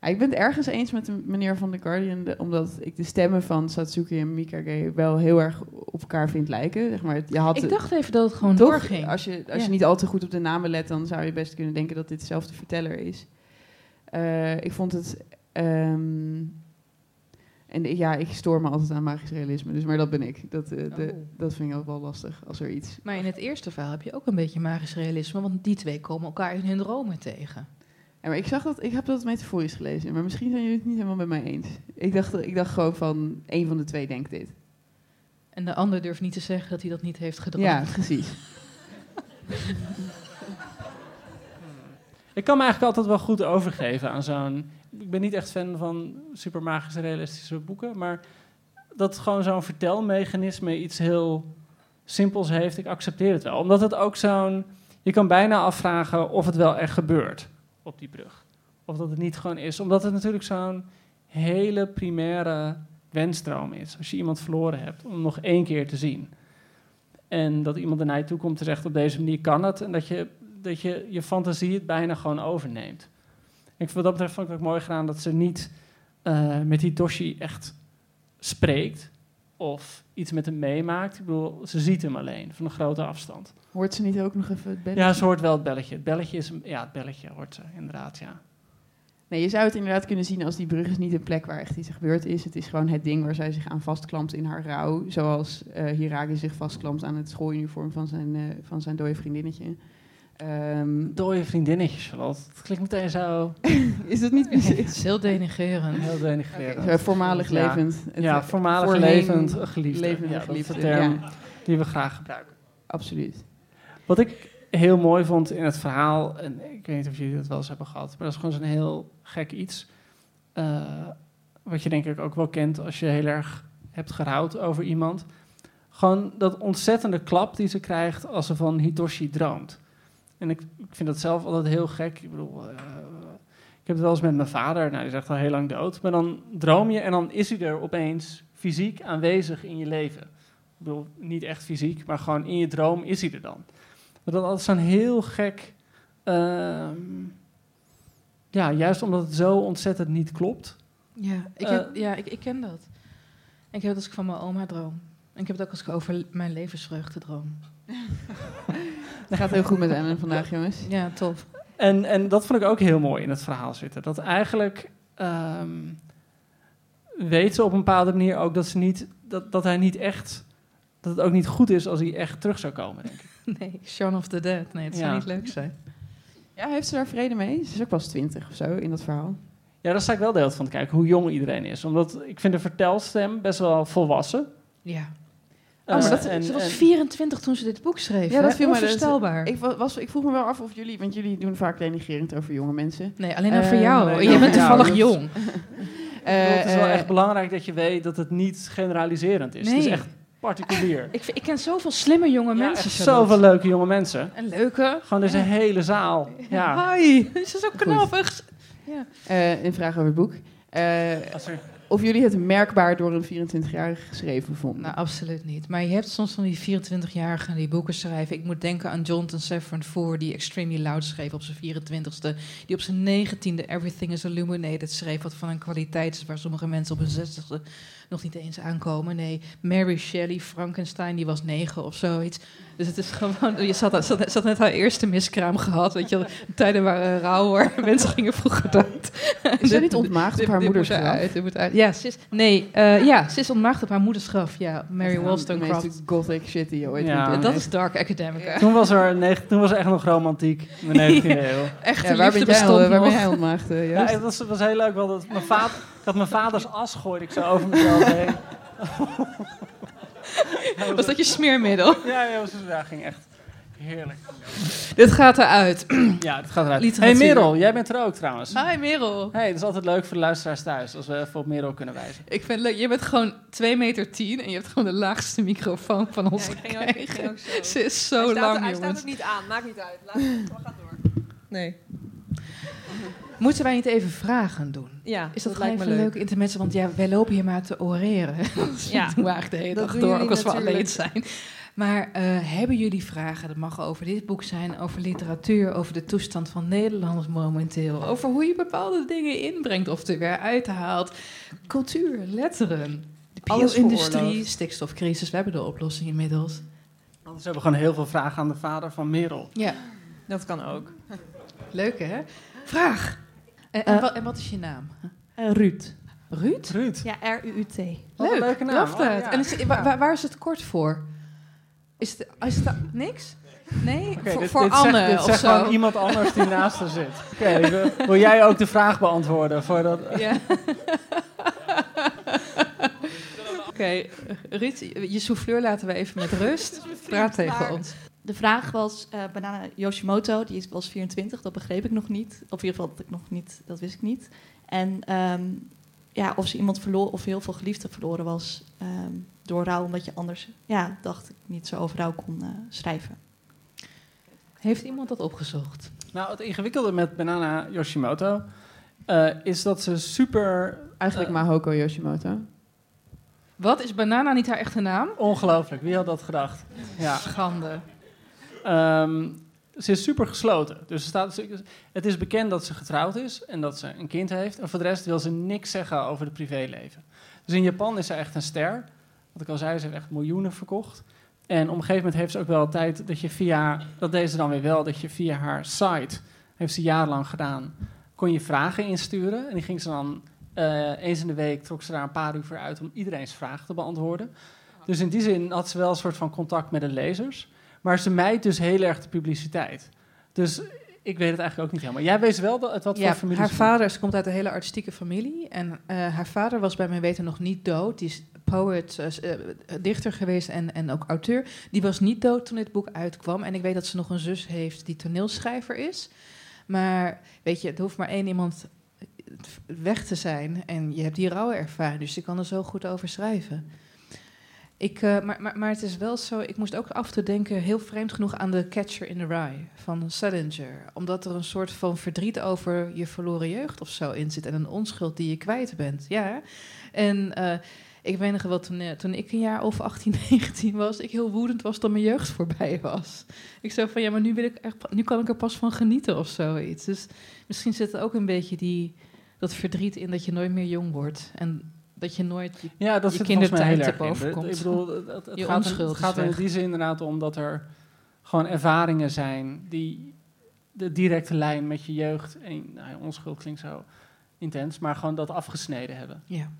Ja, ik ben het ergens eens met de meneer van The Guardian, de- omdat ik de stemmen van Satsuki en Mikage wel heel erg op elkaar vind lijken. Zeg maar, je had Ik dacht even dat het gewoon toch, doorging. als je, als Ja. je niet al te goed op de namen let, dan zou je best kunnen denken dat dit dezelfde verteller is. Eh, ik vond het. ehm, en ja, ik stoor me altijd aan magisch realisme, dus maar dat ben ik. Dat, eh, de, Oh. dat vind ik ook wel lastig als er iets. Maar in het eerste verhaal heb je ook een beetje magisch realisme, want die twee komen elkaar in hun dromen tegen. Ja, maar ik zag dat, ik heb dat metaforisch gelezen, maar misschien zijn jullie het niet helemaal met mij eens. Ik dacht, ik dacht gewoon van één van de twee denkt dit. En de ander durft niet te zeggen dat hij dat niet heeft gedroomd. Ja, precies. Ik kan me eigenlijk altijd wel goed overgeven aan zo'n... Ik ben niet echt fan van super magische realistische boeken, maar dat gewoon zo'n vertelmechanisme iets heel simpels heeft, ik accepteer het wel. Omdat het ook zo'n... Je kan bijna afvragen of het wel echt gebeurt op die brug. Of dat het niet gewoon is. Omdat het natuurlijk zo'n hele primaire wensdroom is. Als je iemand verloren hebt, om nog één keer te zien. En dat iemand naar toe komt en zegt op deze manier kan het. En dat je dat je, je fantasie het bijna gewoon overneemt. Ik, wat dat betreft vond ik het ook mooi gedaan dat ze niet eh, met Hitoshi echt spreekt of iets met hem meemaakt. Ik bedoel, ze ziet hem alleen van een grote afstand. Hoort ze niet ook nog even het belletje? Ja, ze hoort wel het belletje. Het belletje is een, ja, het belletje hoort ze inderdaad, ja. Nee, je zou het inderdaad kunnen zien als die brug is niet een plek waar echt iets gebeurd is. Het is gewoon het ding waar zij zich aan vastklampt in haar rouw. Zoals Hiragi zich vastklampt aan het schooluniform van zijn, eh, van zijn dode vriendinnetje. Ehm, Dooie vriendinnetje, Charlotte. Het klinkt meteen zo is dat niet Het is heel denigrerend. heel denigrerend. Oké, voormalig Ja. levend. Het- ja, voormalig voorheen levend geliefde. levende ja, dat is de term ja. die we graag gebruiken. Absoluut. Wat ik heel mooi vond in het verhaal, en ik weet niet of jullie dat wel eens hebben gehad, maar dat is gewoon zo'n heel gek iets. eh, wat je denk ik ook wel kent als je heel erg hebt gerouwd over iemand. Gewoon dat ontzettende klap die ze krijgt als ze van Hitoshi droomt. En ik, ik vind dat zelf altijd heel gek. Ik bedoel, eh, ik heb het wel eens met mijn vader, nou, die is echt al heel lang dood. Maar dan droom je en dan is hij er opeens fysiek aanwezig in je leven. Ik bedoel, niet echt fysiek, maar gewoon in je droom is hij er dan. Maar dat is zo'n heel gek. ehm, ja, juist omdat het zo ontzettend niet klopt. Ja, ik, Eh. heb, ja ik, ik ken dat. Ik heb het als ik van mijn oma droom. En ik heb het ook als ik over mijn levensvreugde droom. Het gaat heel goed met Ellen vandaag, jongens. Ja, tof. En, en dat vond ik ook heel mooi in het verhaal zitten. Dat eigenlijk ehm, weet ze op een bepaalde manier ook dat, ze niet, dat, dat hij niet echt. Dat het ook niet goed is als hij echt terug zou komen, denk ik. Nee, Shaun of the Dead. Nee, het zou Ja. niet leuk zijn. Ja, heeft ze daar vrede mee? Ze is ook pas twintig of zo in dat verhaal. Ja, daar sta ik wel deel van te kijken, hoe jong iedereen is. Omdat ik vind de vertelstem best wel volwassen. Ja. Eh, Oh, maar dat- en- Ze was en- 24 toen ze dit boek schreef. Ja, dat viel mij dus- Onvoorstelbaar. Ik, wa- was, ik vroeg me wel af of jullie, want jullie doen vaak denigrerend over jonge mensen. Nee, alleen voor Eh, jou. nee, Jij bent ja, toevallig dat- jong. Bedoel, het is wel Eh, echt belangrijk dat je weet dat het niet generaliserend is. Het is echt particulier. Ik, ik ken zoveel slimme jonge Ja, mensen. zoveel leuke jonge mensen. En leuke. Gewoon deze hele zaal. Ja. Hi. Ze is zo knappig. eh, een vraag over het boek. Eh, Als er- of jullie het merkbaar door een 24-jarige geschreven vonden. Nou, absoluut niet. Maar je hebt soms van die 24-jarigen die boeken schrijven. Ik moet denken aan Jonathan Safran Foer, die Extremely Loud schreef op zijn 24ste. Die op zijn 19e Everything is Illuminated schreef, wat van een kwaliteit is waar sommige mensen op hun 60ste nog niet eens aankomen. Nee, Mary Shelley, Frankenstein, die was negen of zoiets. Dus het is gewoon, je zat, zat, zat net haar eerste miskraam gehad, weet je. Tijden waren rauw, waar mensen gingen vroeger dood. is ze niet ontmaagd op haar moeders graf? moet uit. Ja, ze is, nee, eh, ja, ze is ontmaagd op haar moeders graf. Ja, Mary Wollstonecraft. gothic shit die je ooit Ja. Dat is dark academica. Toen was er, negen- toen was er echt nog romantiek in de 19e eeuw. Echte Ja, waar ben jij, waar ben ontmaagd, eh, Ja, Joost? het was, was heel leuk, want het, mijn vader, ik had mijn vaders as gooide ik zo over mezelf heen. Was dat je smeermiddel? Ja, ja, was, ja, ging echt heerlijk. Dit gaat eruit. Ja, het gaat eruit. Hey Merel, jij bent er ook trouwens. Hi Merel. hey, het is altijd leuk voor de luisteraars thuis, als we even op Merel kunnen wijzen. Ik vind het leuk. Je bent gewoon 2 meter 10 en je hebt gewoon de laagste microfoon van ons Ja, ik ging ook, ik ging gekregen. ook zo. Ze is zo hij staat, lang, hij staat jongens. ook niet aan, maakt niet uit. Laat, we gaan door. Nee. Moeten wij niet even vragen doen? Ja, Is dat, lijkt gewoon me even leuk. leuk intermezzo? Want ja, wij lopen hier maar te oreren. dat Ja, doen we de hele dat dag door, ook als we alleen zijn. Maar eh, hebben jullie vragen? Dat mag over dit boek zijn, over literatuur, over de toestand van Nederland momenteel, over hoe je bepaalde dingen inbrengt of er weer uithaalt. Cultuur, letteren, de bio-industrie, stikstofcrisis. We hebben de oplossing inmiddels. Anders hebben we gewoon heel veel vragen aan de vader van Merel. Ja, Dat kan ook. leuk hè? Vraag. En, en, Eh, wat, en wat is je naam? Eh, Ruud. Ruud? Ruud. Ja, R-U-U-T. Leuk, leuke naam. Oh, ja. En is, wa- wa- waar is het kort voor? Is het, is het niks? Nee? Oké, voor dit, voor dit Anne zegt, dit of zegt zo? gewoon iemand anders die naast haar zit. Oké, wil, wil jij ook de vraag beantwoorden? Voordat, Ja. Oké, Ruud, je souffleur laten we even met rust. Praat tegen ons. De vraag was, eh Banana Yoshimoto, die is, was 24, dat begreep ik nog niet. Of in ieder geval, dat, ik nog niet, dat wist ik niet. En ehm, ja, of ze iemand verloor, of heel veel geliefden verloren was ehm, door rouw, omdat je anders, ja, dacht ik niet zo over rouw kon eh, schrijven. Heeft iemand dat opgezocht? nou, het ingewikkelde met Banana Yoshimoto eh, is dat ze super... Eigenlijk Mahoko Yoshimoto. Wat, is Banana niet haar echte naam? Ongelooflijk, wie had dat gedacht? Ja. Schande. Ehm, ze is super gesloten. Dus staat, het is bekend dat ze getrouwd is en dat ze een kind heeft. En voor de rest wil ze niks zeggen over het privéleven. Dus in Japan is ze echt een ster. Wat ik al zei, ze heeft echt miljoenen verkocht. En op een gegeven moment heeft ze ook wel tijd dat je via, dat deed ze dan weer wel, dat je via haar site, heeft ze jarenlang gedaan, kon je vragen insturen. En die ging ze dan eh, eens in de week, trok ze daar een paar uur voor uit om iedereen's vragen te beantwoorden. Dus in die zin had ze wel een soort van contact met de lezers. Maar ze mijt dus heel erg de publiciteit. Dus ik weet het eigenlijk ook niet helemaal. Jij weet wel dat, wat Ja, voor familie haar vader, ze komt uit een hele artistieke familie. En eh, haar vader was bij mijn weten nog niet dood. Die is poet, eh, eh, dichter geweest en, en ook auteur. Die was niet dood toen dit boek uitkwam. En ik weet dat ze nog een zus heeft die toneelschrijver is. Maar weet je, het hoeft maar één iemand weg te zijn. En je hebt die rouwe ervaring, dus je kan er zo goed over schrijven. Ik, eh, maar, maar, maar het is wel zo, ik moest ook af toe denken, heel vreemd genoeg, aan The Catcher in the Rye van Salinger. Omdat er een soort van verdriet over je verloren jeugd of zo in zit en een onschuld die je kwijt bent. Ja. En eh, ik weet nog wel, toen, eh, toen ik een jaar of 18, 19 was, ik heel woedend was dat mijn jeugd voorbij was. Ik zei van, ja, maar nu, wil ik echt, nu kan ik er pas van genieten of zoiets. Dus misschien zit er ook een beetje die, dat verdriet in dat je nooit meer jong wordt. En dat je nooit je Ja, dat je kindertijd erg in. erboven Ik bedoel, het, het, gaat, onschuld het gaat er in die zin inderdaad om dat er gewoon ervaringen zijn die de directe lijn met je jeugd en nou onschuld klinkt zo intens, maar gewoon dat afgesneden hebben. Ja.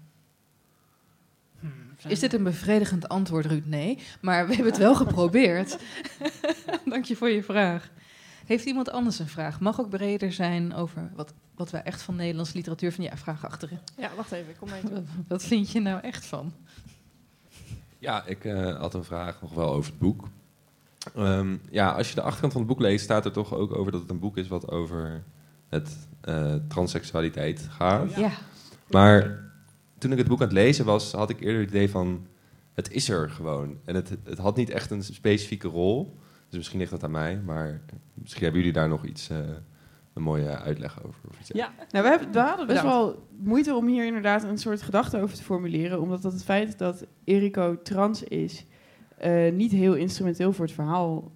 Hmm, Is dit een bevredigend antwoord, Ruud? Nee. Maar we hebben het wel geprobeerd. Dank je voor je vraag. Heeft iemand anders een vraag? Mag ook breder zijn over wat, wat wij echt van Nederlandse literatuur vinden. Ja, vraag achterin. Ja, wacht even, ik kom mee. Wat, wat vind je nou echt van? Ja, ik eh, had een vraag nog wel over het boek. Ehm, ja, als je de achterkant van het boek leest, staat er toch ook over dat het een boek is wat over het eh transseksualiteit gaat. Ja. Maar toen ik het boek aan het lezen was, had ik eerder het idee van... het is er gewoon. En het, het had niet echt een specifieke rol. Dus misschien ligt dat aan mij, maar misschien hebben jullie daar nog iets... eh, een mooie uitleg over. Of iets. Ja. Nou, we, hebben, we hadden best Bedankt. wel moeite om hier inderdaad een soort gedachte over te formuleren. Omdat dat het feit dat Eriko trans is, eh, niet heel instrumenteel voor het verhaal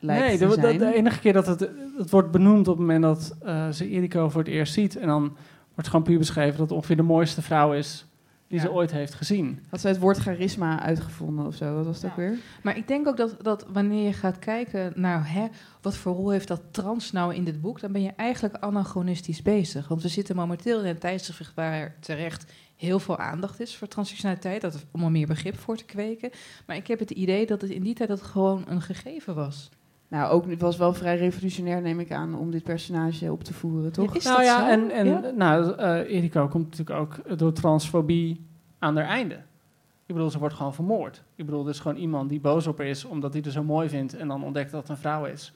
lijkt nee, te de, zijn. de enige keer dat het, het wordt benoemd op het moment dat eh, ze Eriko voor het eerst ziet. En dan wordt gewoon puur beschreven dat het ongeveer de mooiste vrouw is die Ja. ze ooit heeft gezien. Had zij het woord charisma uitgevonden of zo? Wat was Ja. ook weer? Maar ik denk ook dat, dat wanneer je gaat kijken naar hè, wat voor rol heeft dat trans nou in dit boek, dan ben je eigenlijk anachronistisch bezig. Want we zitten momenteel in een tijdsgewicht waar er terecht heel veel aandacht is voor transseksualiteit, dat om er meer begrip voor te kweken. Maar ik heb het idee dat het in die tijd dat het gewoon een gegeven was. Nou, ook, het was wel vrij revolutionair, neem ik aan, om dit personage op te voeren, toch? Ja, is nou dat ja, zo? en, en Ja? nou, eh, Eriko komt natuurlijk ook door transfobie aan haar einde. Ik bedoel, ze wordt gewoon vermoord. Ik bedoel, dus gewoon iemand die boos op haar is omdat hij er zo mooi vindt en dan ontdekt dat het een vrouw is.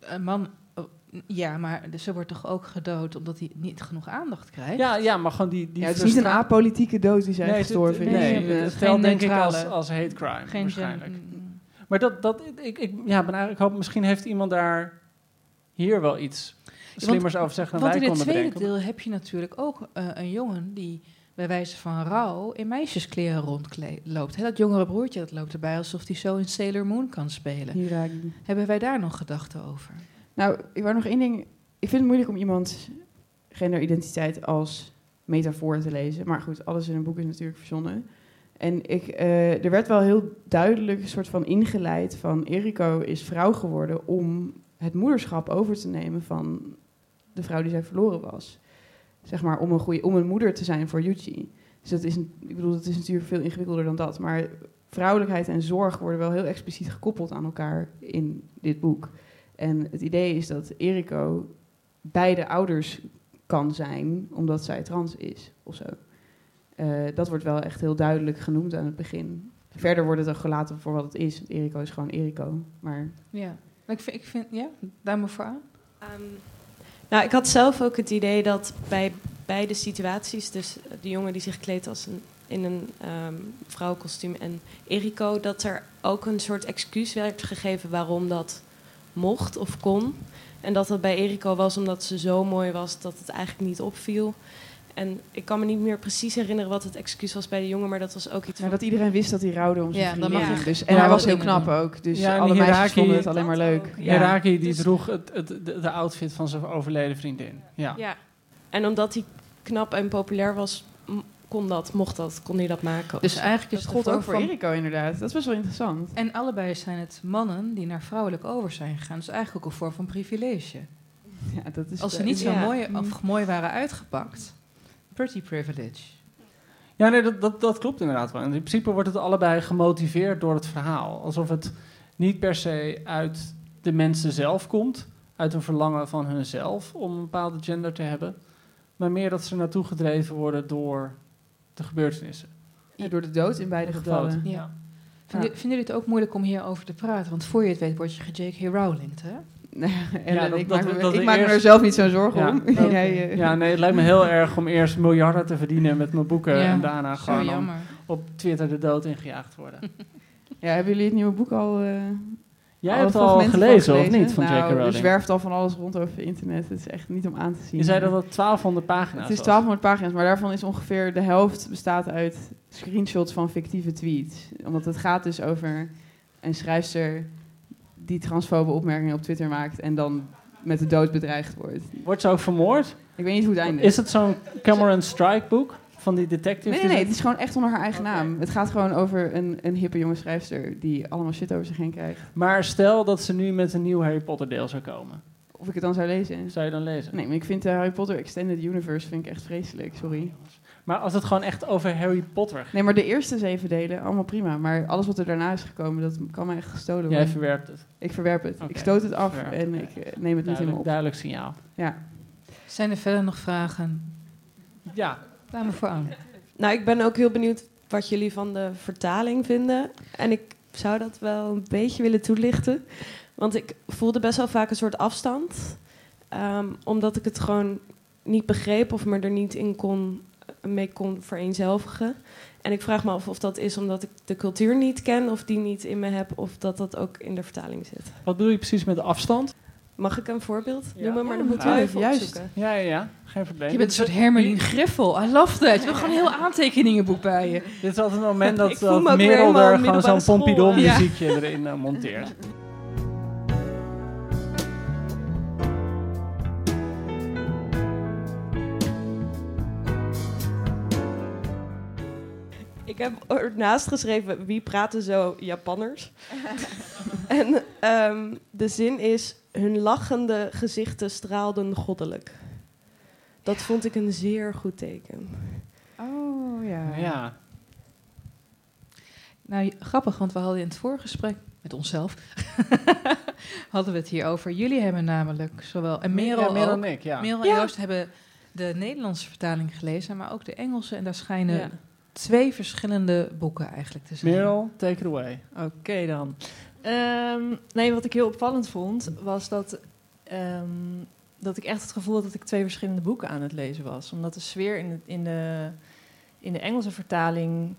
Een man, oh, ja, maar ze wordt toch ook gedood omdat hij niet genoeg aandacht krijgt? Ja, ja maar gewoon die, die ja, het is niet een apolitieke dood die zij Nee, gestorven is. nee, Nee, het- eh, het geen telt denk ik als, als hate crime Geen waarschijnlijk. Maar dat, dat, ik, ik, ja, ben eigenlijk hoop, misschien heeft iemand daar hier wel iets slimmers over zeggen dan Want wij in het konden tweede bedenken. deel heb je natuurlijk ook eh, een jongen die bij wijze van rouw in meisjeskleren rondloopt. Dat jongere broertje dat loopt erbij alsof hij zo in Sailor Moon kan spelen. Hiragi. Hebben wij daar nog gedachten over? Nou, ik wou nog één ding. Ik vind het moeilijk om iemands genderidentiteit als metafoor te lezen. Maar goed, alles in een boek is natuurlijk verzonnen. En ik, eh, er werd wel heel duidelijk een soort van ingeleid van... Eriko is vrouw geworden om het moederschap over te nemen van de vrouw die zij verloren was. Zeg maar, om een, goede, om een moeder te zijn voor Yuji. Dus dat is, ik bedoel, dat is natuurlijk veel ingewikkelder dan dat. Maar vrouwelijkheid en zorg worden wel heel expliciet gekoppeld aan elkaar in dit boek. En het idee is dat Eriko beide ouders kan zijn, omdat zij trans is of zo. Eh, dat wordt wel echt heel duidelijk genoemd aan het begin. Verder wordt het ook gelaten voor wat het is. Eriko is gewoon Eriko. Maar Ja, Maar ik vind, ik vind ja, daar maar voor aan. Ehm, nou, ik had zelf ook het idee dat bij beide situaties, dus de jongen die zich kleedt als een, in een ehm vrouwenkostuum en Eriko, dat er ook een soort excuus werd gegeven waarom dat mocht of kon. En dat dat bij Eriko was omdat ze zo mooi was dat het eigenlijk niet opviel. En ik kan me niet meer precies herinneren wat het excuus was bij de jongen, maar dat was ook iets van... dat iedereen wist dat hij rouwde om zijn Ja, dan vriendin. mag je- dus, en ja, hij was heel knap ook. Dus Ja, en alle meisjes Hiraki- vonden het alleen maar leuk. ook, Ja. Hiraki die Dus- droeg het, het, de, de outfit van zijn overleden vriendin. Ja. Ja. En omdat hij knap en populair was, kon dat, mocht dat, kon hij dat maken. Dus eigenlijk is Dat het een ook voor van- Eriko inderdaad. Dat is best wel interessant. En allebei zijn het mannen die naar vrouwelijk over zijn gegaan. Dus eigenlijk ook een vorm van privilege. Ja, dat is Als ze de- niet zo ja. mooi, of mooi waren uitgepakt. Pretty privilege. Ja, nee, dat, dat, dat klopt inderdaad wel. In principe wordt het allebei gemotiveerd door het verhaal. Alsof het niet per se uit de mensen zelf komt, uit een verlangen van hunzelf om een bepaalde gender te hebben, maar meer dat ze naartoe gedreven worden door de gebeurtenissen. Ja, door de dood in beide De gevallen. dood. Ja. Vinden, vinden jullie het ook moeilijk om hierover te praten? Want voor je het weet word je ge-J.K. Rowling, hè? Ja, dat- ik dat- maak, me, dat ik maak me er zelf niet zo'n zorgen Ja. om. Jij, Ja, nee, het lijkt me heel erg om eerst miljarden te verdienen met mijn boeken Ja, en daarna gewoon op Twitter de dood ingejaagd worden. ja, hebben jullie het nieuwe boek al... eh, Jij alle hebt al fragmenten van gelezen, of niet, van nou, J.K. Er Rowling? zwerft al van alles rond over internet. Het is echt niet om aan te zien. Je zei dat het 1200 pagina's Het is was. 1200 pagina's, maar daarvan is ongeveer de helft bestaat uit screenshots van fictieve tweets. Omdat het gaat dus over een schrijfster die transfobe opmerkingen op Twitter maakt en dan met de dood bedreigd wordt. Wordt ze ook vermoord? Ik weet niet hoe het eindigt. Is het zo'n Cameron Strike boek van die detective? Nee, nee, het is gewoon echt onder haar eigen naam. Het gaat gewoon over een, een hippe jonge schrijfster die allemaal shit over zich heen krijgt. Maar stel dat ze nu met een nieuw Harry Potter deel zou komen. Of ik het dan zou lezen. Zou je dan lezen? Nee, maar ik vind de Harry Potter Extended Universe vind ik echt vreselijk, sorry. Maar als het gewoon echt over Harry Potter gaat. Nee, maar de eerste zeven delen, allemaal prima. Maar alles wat er daarna is gekomen, dat kan mij echt gestolen worden. Jij verwerpt het. Ik verwerp het. Ik stoot het af Verwerp en ik eh, neem het niet in me Duidelijk, op. duidelijk signaal. Ja. Zijn er verder nog vragen? Ja, maar voor aan. Nou, ik ben ook heel benieuwd wat jullie van de vertaling vinden. En ik zou dat wel een beetje willen toelichten. Want ik voelde best wel vaak een soort afstand. Ehm, omdat ik het gewoon niet begreep of me er niet in kon, mee kon vereenzelvigen. En ik vraag me af of dat is omdat ik de cultuur niet ken of die niet in me heb. Of dat dat ook in de vertaling zit. wat bedoel je precies met de afstand? Mag ik een voorbeeld Ja. noemen? Maar Ja, dan moeten we ja, even juist. opzoeken. Ja, ja, ja. Geen probleem. Je bent een soort Hermelien Griffel. I love that. Je hebt gewoon een heel aantekeningenboek bij je. Dit is altijd het moment dat, dat Merel er gewoon zo'n ja. muziekje erin eh, monteert. Ik heb ernaast geschreven wie praten zo Japanners. en ehm, de zin is: hun lachende gezichten straalden goddelijk. Dat vond ik een zeer goed teken. Oh, ja. Ja. Nou, grappig, want we hadden in het voorgesprek met onszelf... hadden we het hier over. Jullie hebben namelijk zowel... En Merel, ja, Merel ook. en ik, ja. Merel en Ja. Joost hebben de Nederlandse vertaling gelezen... maar ook de Engelse. En daar schijnen Ja. Twee verschillende boeken eigenlijk te zijn. Merel, take it away. Oké dan. Ehm, nee, wat ik heel opvallend vond, was dat, ehm, dat ik echt het gevoel had dat ik twee verschillende boeken aan het lezen was. Omdat de sfeer in de, in de, in de Engelse vertaling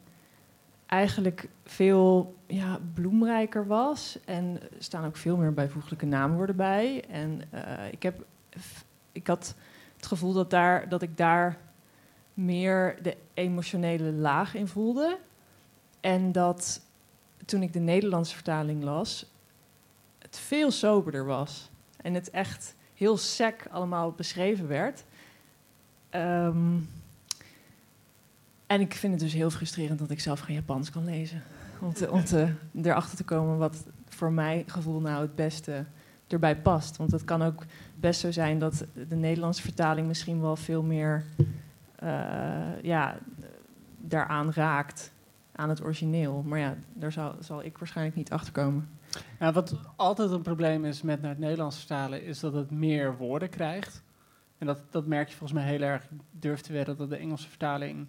eigenlijk veel ja, bloemrijker was. En er staan ook veel meer bijvoeglijke naamwoorden bij. En eh, ik heb ik had het gevoel dat, daar, dat ik daar meer de emotionele laag in voelde. En dat toen ik de Nederlandse vertaling las, het veel soberder was. En het echt heel sec allemaal beschreven werd. Ehm, en ik vind het dus heel frustrerend dat ik zelf geen Japans kan lezen. Om, te, om te, erachter te komen wat voor mijn gevoel nou het beste erbij past. Want het kan ook best zo zijn dat de Nederlandse vertaling misschien wel veel meer ja, daaraan raakt, aan het origineel. Maar ja, daar zal, zal ik waarschijnlijk niet achter komen. Ja, wat altijd een probleem is met naar het Nederlands vertalen, is dat het meer woorden krijgt. En dat, dat merk je volgens mij heel erg. Ik durf te wedden dat de Engelse vertaling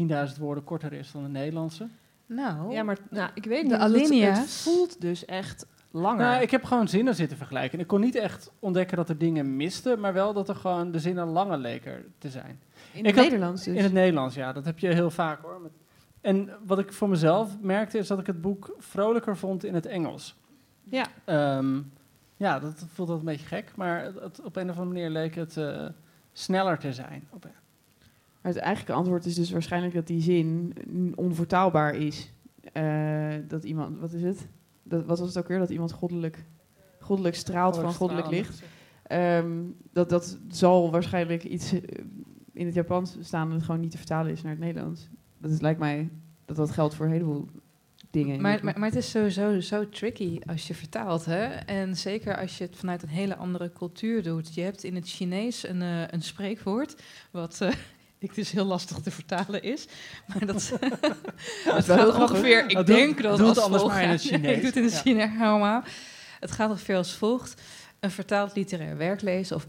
10.000 woorden korter is dan de Nederlandse. Nou, ja, maar nou, ik weet niet. De alinea's. Het, voelt dus echt langer. Nou, ik heb gewoon zinnen zitten vergelijken. En ik kon niet echt ontdekken dat er dingen misten, maar wel dat er gewoon de zinnen langer leken te zijn. In het Nederlands dus? In het Nederlands, ja. Dat heb je heel vaak hoor. En wat ik voor mezelf merkte, is dat ik het boek vrolijker vond in het Engels. Ja. Ehm, ja, dat voelt dat een beetje gek, maar het, op een of andere manier leek het uh, sneller te zijn. Maar het eigenlijke antwoord is dus waarschijnlijk dat die zin onvertaalbaar is. Uh, dat iemand, wat is het? Dat, wat was het ook weer? Dat iemand goddelijk, goddelijk straalt van goddelijk licht. Um, dat, dat zal waarschijnlijk iets eh, in het Japans staan en het gewoon niet te vertalen is naar het Nederlands. Dat is, lijkt mij dat dat geldt voor een heleboel dingen. Maar, maar, maar, het is sowieso zo tricky als je vertaalt. Hè? En zeker als je het vanuit een hele andere cultuur doet. Je hebt in het Chinees een, uh, een spreekwoord, wat uh, ik dus heel lastig te vertalen is. Maar dat, het gaat ongeveer, ik denk dat doe het anders maar in het Chinees. ik doe het in het Chinees helemaal. Het gaat ongeveer als volgt. Een vertaald literair werk lezen of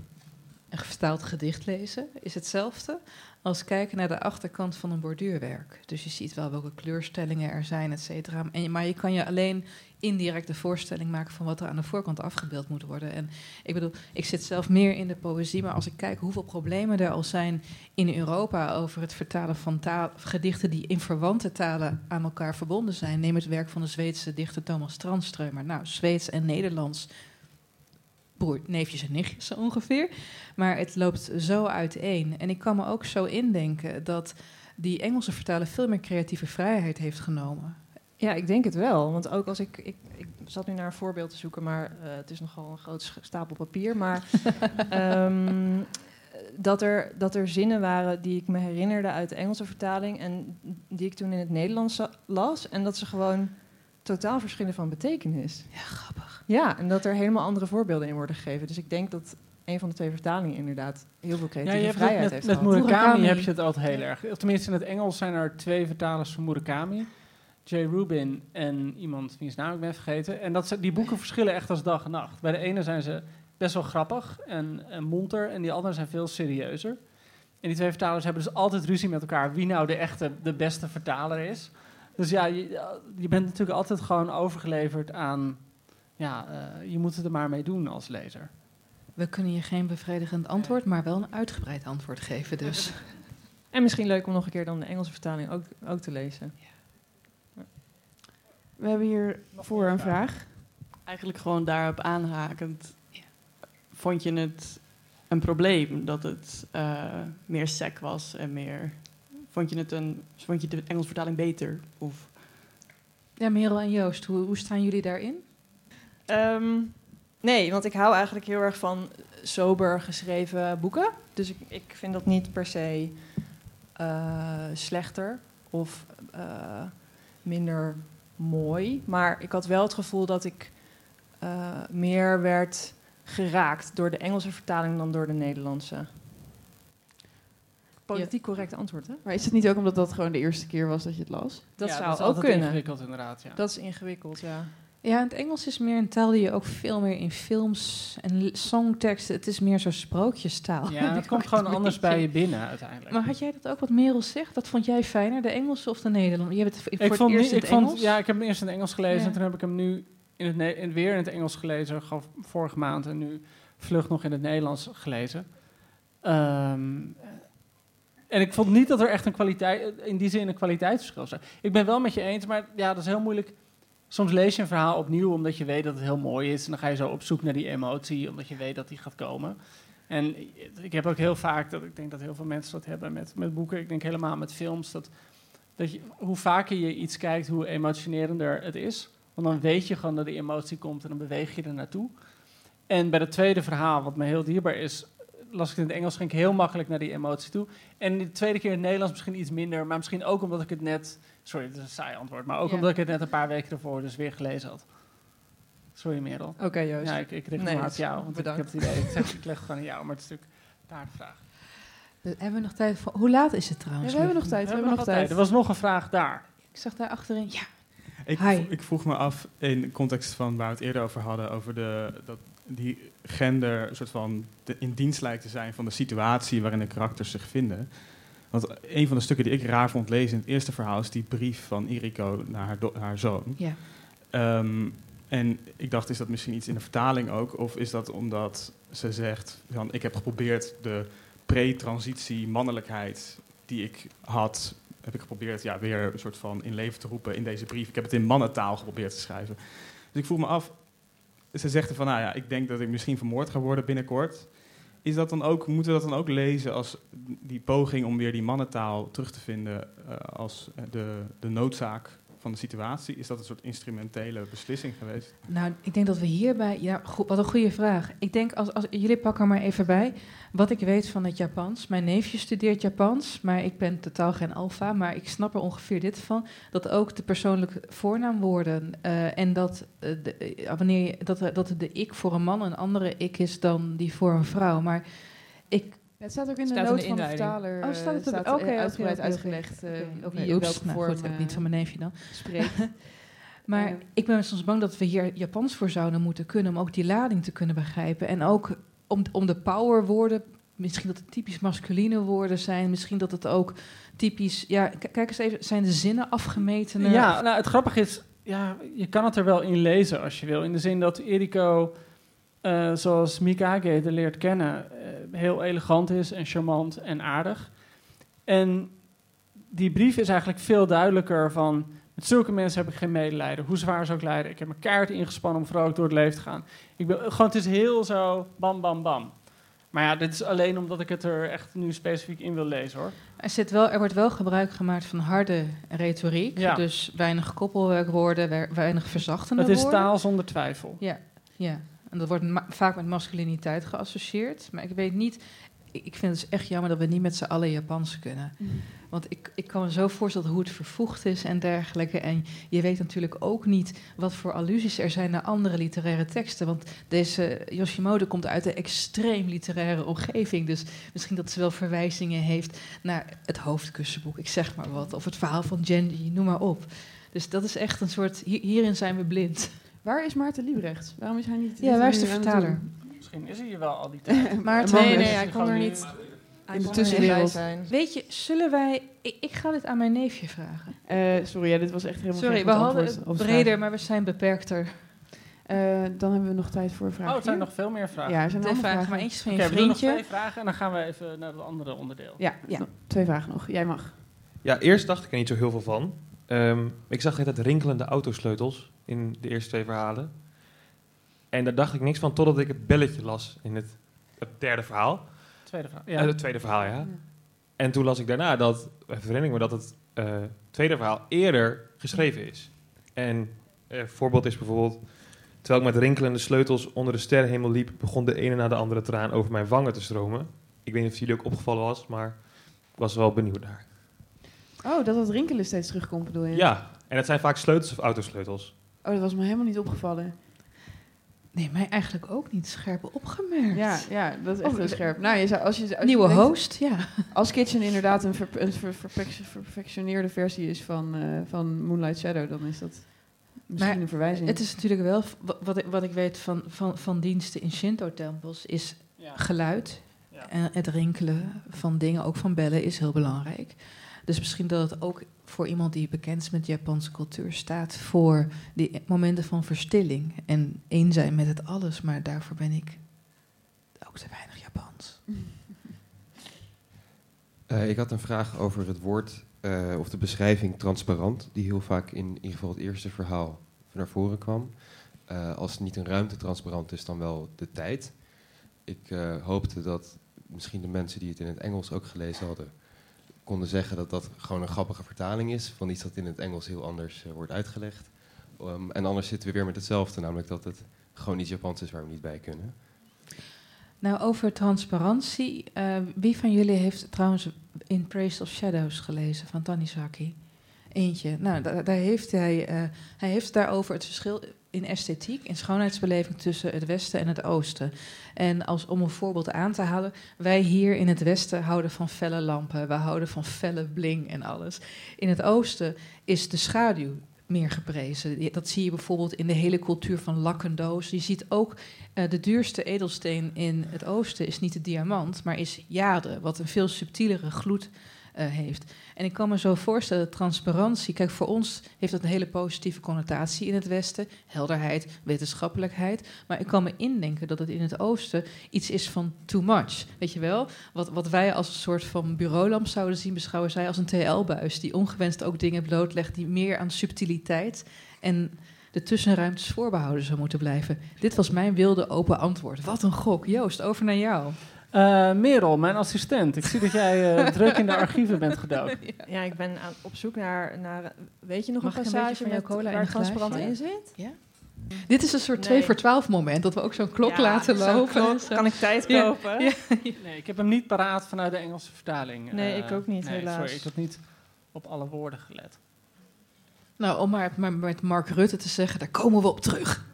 een vertaald gedicht lezen is hetzelfde als kijken naar de achterkant van een borduurwerk. Dus je ziet wel welke kleurstellingen er zijn, et cetera. Maar je kan je alleen indirect de voorstelling maken van wat er aan de voorkant afgebeeld moet worden. En ik bedoel, ik zit zelf meer in de poëzie, maar als ik kijk hoeveel problemen er al zijn in Europa over het vertalen van gedichten die in verwante talen aan elkaar verbonden zijn. Neem het werk van de Zweedse dichter Thomas Tranströmer. Nou, Zweeds en Nederlands broer, neefjes en nichtjes zo ongeveer. Maar het loopt zo uiteen. En ik kan me ook zo indenken dat die Engelse vertaler veel meer creatieve vrijheid heeft genomen. Ja, ik denk het wel. Want ook als ik. Ik, ik zat nu naar een voorbeeld te zoeken, maar uh, het is nogal een groot stapel papier. Maar um, dat, er, dat er zinnen waren die ik me herinnerde uit de Engelse vertaling. en die ik toen in het Nederlands las. En dat ze gewoon totaal verschillen van betekenis. Ja, grappig. Ja, en dat er helemaal andere voorbeelden in worden gegeven. Dus ik denk dat een van de twee vertalingen inderdaad heel veel creatieve ja, je vrijheid met, heeft Met Murakami heb je het altijd heel erg. Tenminste, in het Engels zijn er twee vertalers van Murakami. Jay Rubin en iemand wiens naam ik ben vergeten. En dat ze, die boeken verschillen echt als dag en nacht. Bij de ene zijn ze best wel grappig en, en monter, en die andere zijn veel serieuzer. En die twee vertalers hebben dus altijd ruzie met elkaar wie nou de echte, de beste vertaler is. Dus ja, je, je bent natuurlijk altijd gewoon overgeleverd aan... Ja, uh, je moet het er maar mee doen als lezer. We kunnen je geen bevredigend antwoord, maar wel een uitgebreid antwoord geven dus. En misschien leuk om nog een keer dan de Engelse vertaling ook, ook te lezen. Ja. We hebben hier voor een vraag. Eigenlijk gewoon daarop aanhakend. Vond je het een probleem dat het uh, meer sec was en meer Vond je, het een, vond je de Engelse vertaling beter? Of? Ja, Merel en Joost, hoe, hoe staan jullie daarin? Um, nee, want ik hou eigenlijk heel erg van sober geschreven boeken. Dus ik, ik vind dat niet per se uh, slechter of uh, minder mooi. Maar ik had wel het gevoel dat ik uh, meer werd geraakt door de Engelse vertaling dan door de Nederlandse politiek correct antwoord. Hè? Maar is het niet ook omdat dat gewoon de eerste keer was dat je het las? Dat ja, zou dat is ook kunnen. ingewikkeld inderdaad. Ja. Dat is ingewikkeld, ja. Ja, het Engels is meer een taal die je ook veel meer in films en songteksten. Het is meer zo'n sprookjestaal. Ja, het komt gewoon anders bij je binnen uiteindelijk. Maar had jij dat ook wat Merel zegt? Dat vond jij fijner, de Engelse of de Nederlandse? Je hebt het voor ik vond, het eerst ik Engels? ja, ik heb hem eerst in het Engels gelezen ja. en toen heb ik hem nu in het in, weer in het Engels gelezen, vorige maand en nu vlug nog in het Nederlands gelezen. Um, en ik vond niet dat er echt een kwaliteit, in die zin een kwaliteitsverschil was. Ik ben wel met je eens, maar ja, dat is heel moeilijk. Soms lees je een verhaal opnieuw omdat je weet dat het heel mooi is. En dan ga je zo op zoek naar die emotie, omdat je weet dat die gaat komen. En ik heb ook heel vaak, dat ik denk dat heel veel mensen dat hebben met, met boeken. Ik denk helemaal met films. Dat, dat je, hoe vaker je iets kijkt, hoe emotionerender het is. Want dan weet je gewoon dat die emotie komt en dan beweeg je er naartoe. En bij het tweede verhaal, wat me heel dierbaar is, las ik het in het Engels, ging ik heel makkelijk naar die emotie toe. En de tweede keer in het Nederlands misschien iets minder, maar misschien ook omdat ik het net, sorry, het is een saai antwoord, maar ook Ja. omdat ik het net een paar weken ervoor dus weer gelezen had. Sorry Merel. Oké, Joost. Ja, ik, ik richt Nee, me op jou, want bedankt. ik heb het idee, ik, zeg, ik leg het gewoon aan jou, maar het is natuurlijk daar de vraag. Eh, Hebben we nog tijd voor... Hoe laat is het trouwens? Ja, we hebben nog tijd. We hebben nog tijd. Er was nog een vraag daar. Ik zag daar achterin. Ja. Ik, ik vroeg me af, in de context van waar we het eerder over hadden, over de, dat die gender een soort van de- in dienst lijkt te zijn van de situatie waarin de karakters zich vinden. Want een van de stukken die ik raar vond lezen in het eerste verhaal is die brief van Iriko naar haar, haar zoon. Ja. Ehm, en ik dacht, is dat misschien iets in de vertaling ook? Of is dat omdat ze zegt, van, ik heb geprobeerd de pre-transitie mannelijkheid die ik had, heb ik geprobeerd ja, weer een soort van in leven te roepen in deze brief. Ik heb het in mannentaal geprobeerd te schrijven. Dus ik vroeg me af, ze zegt er van, nou ja, ik denk dat ik misschien vermoord ga worden binnenkort. Is dat dan ook, moeten we dat dan ook lezen als die poging om weer die mannentaal terug te vinden eh, als de, de noodzaak van de situatie? Is dat een soort instrumentele beslissing geweest? Nou, ik denk dat we hierbij... Ja, wat een goede vraag. Ik denk, als, als, jullie pakken maar even bij. Wat ik weet van het Japans. Mijn neefje studeert Japans, maar ik ben totaal geen alfa. Maar ik snap er ongeveer dit van. Dat ook de persoonlijke voornaamwoorden... eh, en dat, eh, de, eh, wanneer je, dat, dat de ik voor een man een andere ik is dan die voor een vrouw. Maar ik... Ja, het staat ook in de noot de van de vertaler. Oh, staat het eh, staat, eh, uitgebreid uitgelegd eh, wie in oeps, welke nou vorm goed, heb ik niet eh, van mijn neefje dan. spreekt. Maar Eh, ik ben soms bang dat we hier Japans voor zouden moeten kunnen... om ook die lading te kunnen begrijpen. En ook om, om de powerwoorden... misschien dat het typisch masculine woorden zijn... misschien dat het ook typisch... Ja, kijk eens even, zijn de zinnen afgemeten? Ja, nou, het grappige is, ja, je kan het er wel in lezen als je wil. In de zin dat Eriko, eh, zoals Mikage de leert kennen, eh, heel elegant is en charmant en aardig. En die brief is eigenlijk veel duidelijker van... met zulke mensen heb ik geen medelijden, hoe zwaar ze ook lijden. Ik heb mijn kaart ingespannen om vrolijk door het leven te gaan. Ik ben, gewoon, het is heel zo bam, bam, bam. Maar ja, dit is alleen omdat ik het er echt nu specifiek in wil lezen, hoor. Er, zit wel, er wordt wel gebruik gemaakt van harde retoriek. Ja. Dus weinig koppelwerkwoorden, we- weinig verzachtende Het is woorden. taal zonder twijfel. Ja, ja. En dat wordt ma- vaak met masculiniteit geassocieerd. Maar ik weet niet... Ik vind het dus echt jammer dat we niet met z'n allen Japans kunnen. Want ik, ik kan me zo voorstellen hoe het vervoegd is en dergelijke. En je weet natuurlijk ook niet wat voor allusies er zijn naar andere literaire teksten. Want deze Yoshimoto komt uit een extreem literaire omgeving. Dus misschien dat ze wel verwijzingen heeft naar het hoofdkussenboek, ik zeg maar wat. Of het verhaal van Genji, noem maar op. Dus dat is echt een soort... hier- hierin zijn we blind. Waar is Maarten Liebrecht? Waarom is hij niet... Ja, waar is de vertaler? Misschien is hij hier wel al die tijd. Maar Man, Nee, nee, hij kon er niet... In de er tussenwereld. Weet je, zullen wij... Ik, ik ga dit aan mijn neefje vragen. Eh, sorry, ja, dit was echt helemaal Sorry, geen we hadden het breder, maar we zijn beperkter. Eh, dan hebben we nog tijd voor vraag. Oh, het zijn nog veel meer vragen. Ja, er zijn allemaal vraag, vragen. maar eentje van Oké, je we doen nog vriendje. twee vragen en dan gaan we even naar het andere onderdeel. Ja, Ja. twee vragen nog. Jij mag. Ja, eerst dacht ik er niet zo heel veel van. Ehm, ik zag net het rinkelende autosleutels in de eerste twee verhalen. En daar dacht ik niks van totdat ik het belletje las in het, het derde verhaal. Tweede vraag. Ja. het tweede verhaal, ja. En toen las ik daarna dat, even herinner ik me dat het eh, tweede verhaal eerder geschreven is. En een voorbeeld is bijvoorbeeld, terwijl ik met rinkelende sleutels onder de sterrenhemel liep, begon de ene na de andere traan over mijn wangen te stromen. Ik weet niet of het jullie ook opgevallen was, maar ik was wel benieuwd naar. Oh, dat dat rinkelen steeds terugkomt, bedoel je? Ja, en het zijn vaak sleutels of autosleutels. Oh, dat was me helemaal niet opgevallen. Nee, mij eigenlijk ook niet scherp opgemerkt. Ja, ja dat is echt Oh, heel scherp. Nou, je zou, als je, als je Nieuwe denkt- host, ja. Als Kitchen inderdaad een, ver, een ver- verpec- verpectioneerde versie is van, eh, van Moonlight Shadow, dan is dat misschien Maar een verwijzing. Het is natuurlijk wel, wa- wat ik, wat ik weet van, van, van diensten in Shinto-tempels, is geluid. En het rinkelen van dingen, ook van bellen, is heel belangrijk. Dus misschien dat het ook voor iemand die bekend is met Japanse cultuur staat voor die momenten van verstilling en één zijn met het alles. Maar daarvoor ben ik ook te weinig Japans. Eh, ik had een vraag over het woord eh, of de beschrijving transparant, die heel vaak in, in ieder geval het eerste verhaal naar voren kwam. Eh, als niet een ruimte transparant is, dan wel de tijd. ik hoopte dat misschien de mensen die het in het Engels ook gelezen hadden, konden zeggen dat dat gewoon een grappige vertaling is van iets dat in het Engels heel anders eh, wordt uitgelegd. Um, en anders zitten we weer met hetzelfde, namelijk dat het gewoon iets Japans is waar we niet bij kunnen. Nou, over transparantie. eh, wie van jullie heeft trouwens In Praise of Shadows gelezen van Tanizaki? Eentje. Nou, da- daar heeft hij, eh, hij heeft daarover het verschil in esthetiek, in schoonheidsbeleving tussen het Westen en het Oosten. En als, om een voorbeeld aan te halen, wij hier in het Westen houden van felle lampen, we houden van felle bling en alles. In het Oosten is de schaduw meer geprezen. Dat zie je bijvoorbeeld in de hele cultuur van lakkendoos. Je ziet ook eh, de duurste edelsteen in het oosten is niet de diamant, maar is jade, wat een veel subtielere gloed heeft. En ik kan me zo voorstellen, transparantie, kijk, voor ons heeft dat een hele positieve connotatie in het Westen, helderheid, wetenschappelijkheid, maar ik kan me indenken dat het in het Oosten iets is van too much, weet je wel? Wat, wat wij als een soort van bureaulamp zouden zien, beschouwen zij als een TL-buis, die ongewenst ook dingen blootlegt die meer aan subtiliteit en de tussenruimtes voorbehouden zou moeten blijven. Dit was mijn wilde open antwoord. Wat een gok. Joost, over naar jou. Eh, Merel, mijn assistent. Ik zie dat jij eh, druk in de archieven bent gedoken. Ja, ik ben aan, op zoek naar, naar... Weet je nog Mag een een passage van jouw met, cola in waar een transparant in zit? Ja. Dit is een soort Nee. 2 voor 12 moment, dat we ook zo'n klok Ja, laten lopen. klok. Kan ik tijd kopen? Ja. Nee, ik heb hem niet paraat vanuit de Engelse vertaling. Nee, Eh, ik ook niet, nee, helaas. Sorry, ik had niet op alle woorden gelet. Nou, om maar, maar met Mark Rutte te zeggen, daar komen we op terug.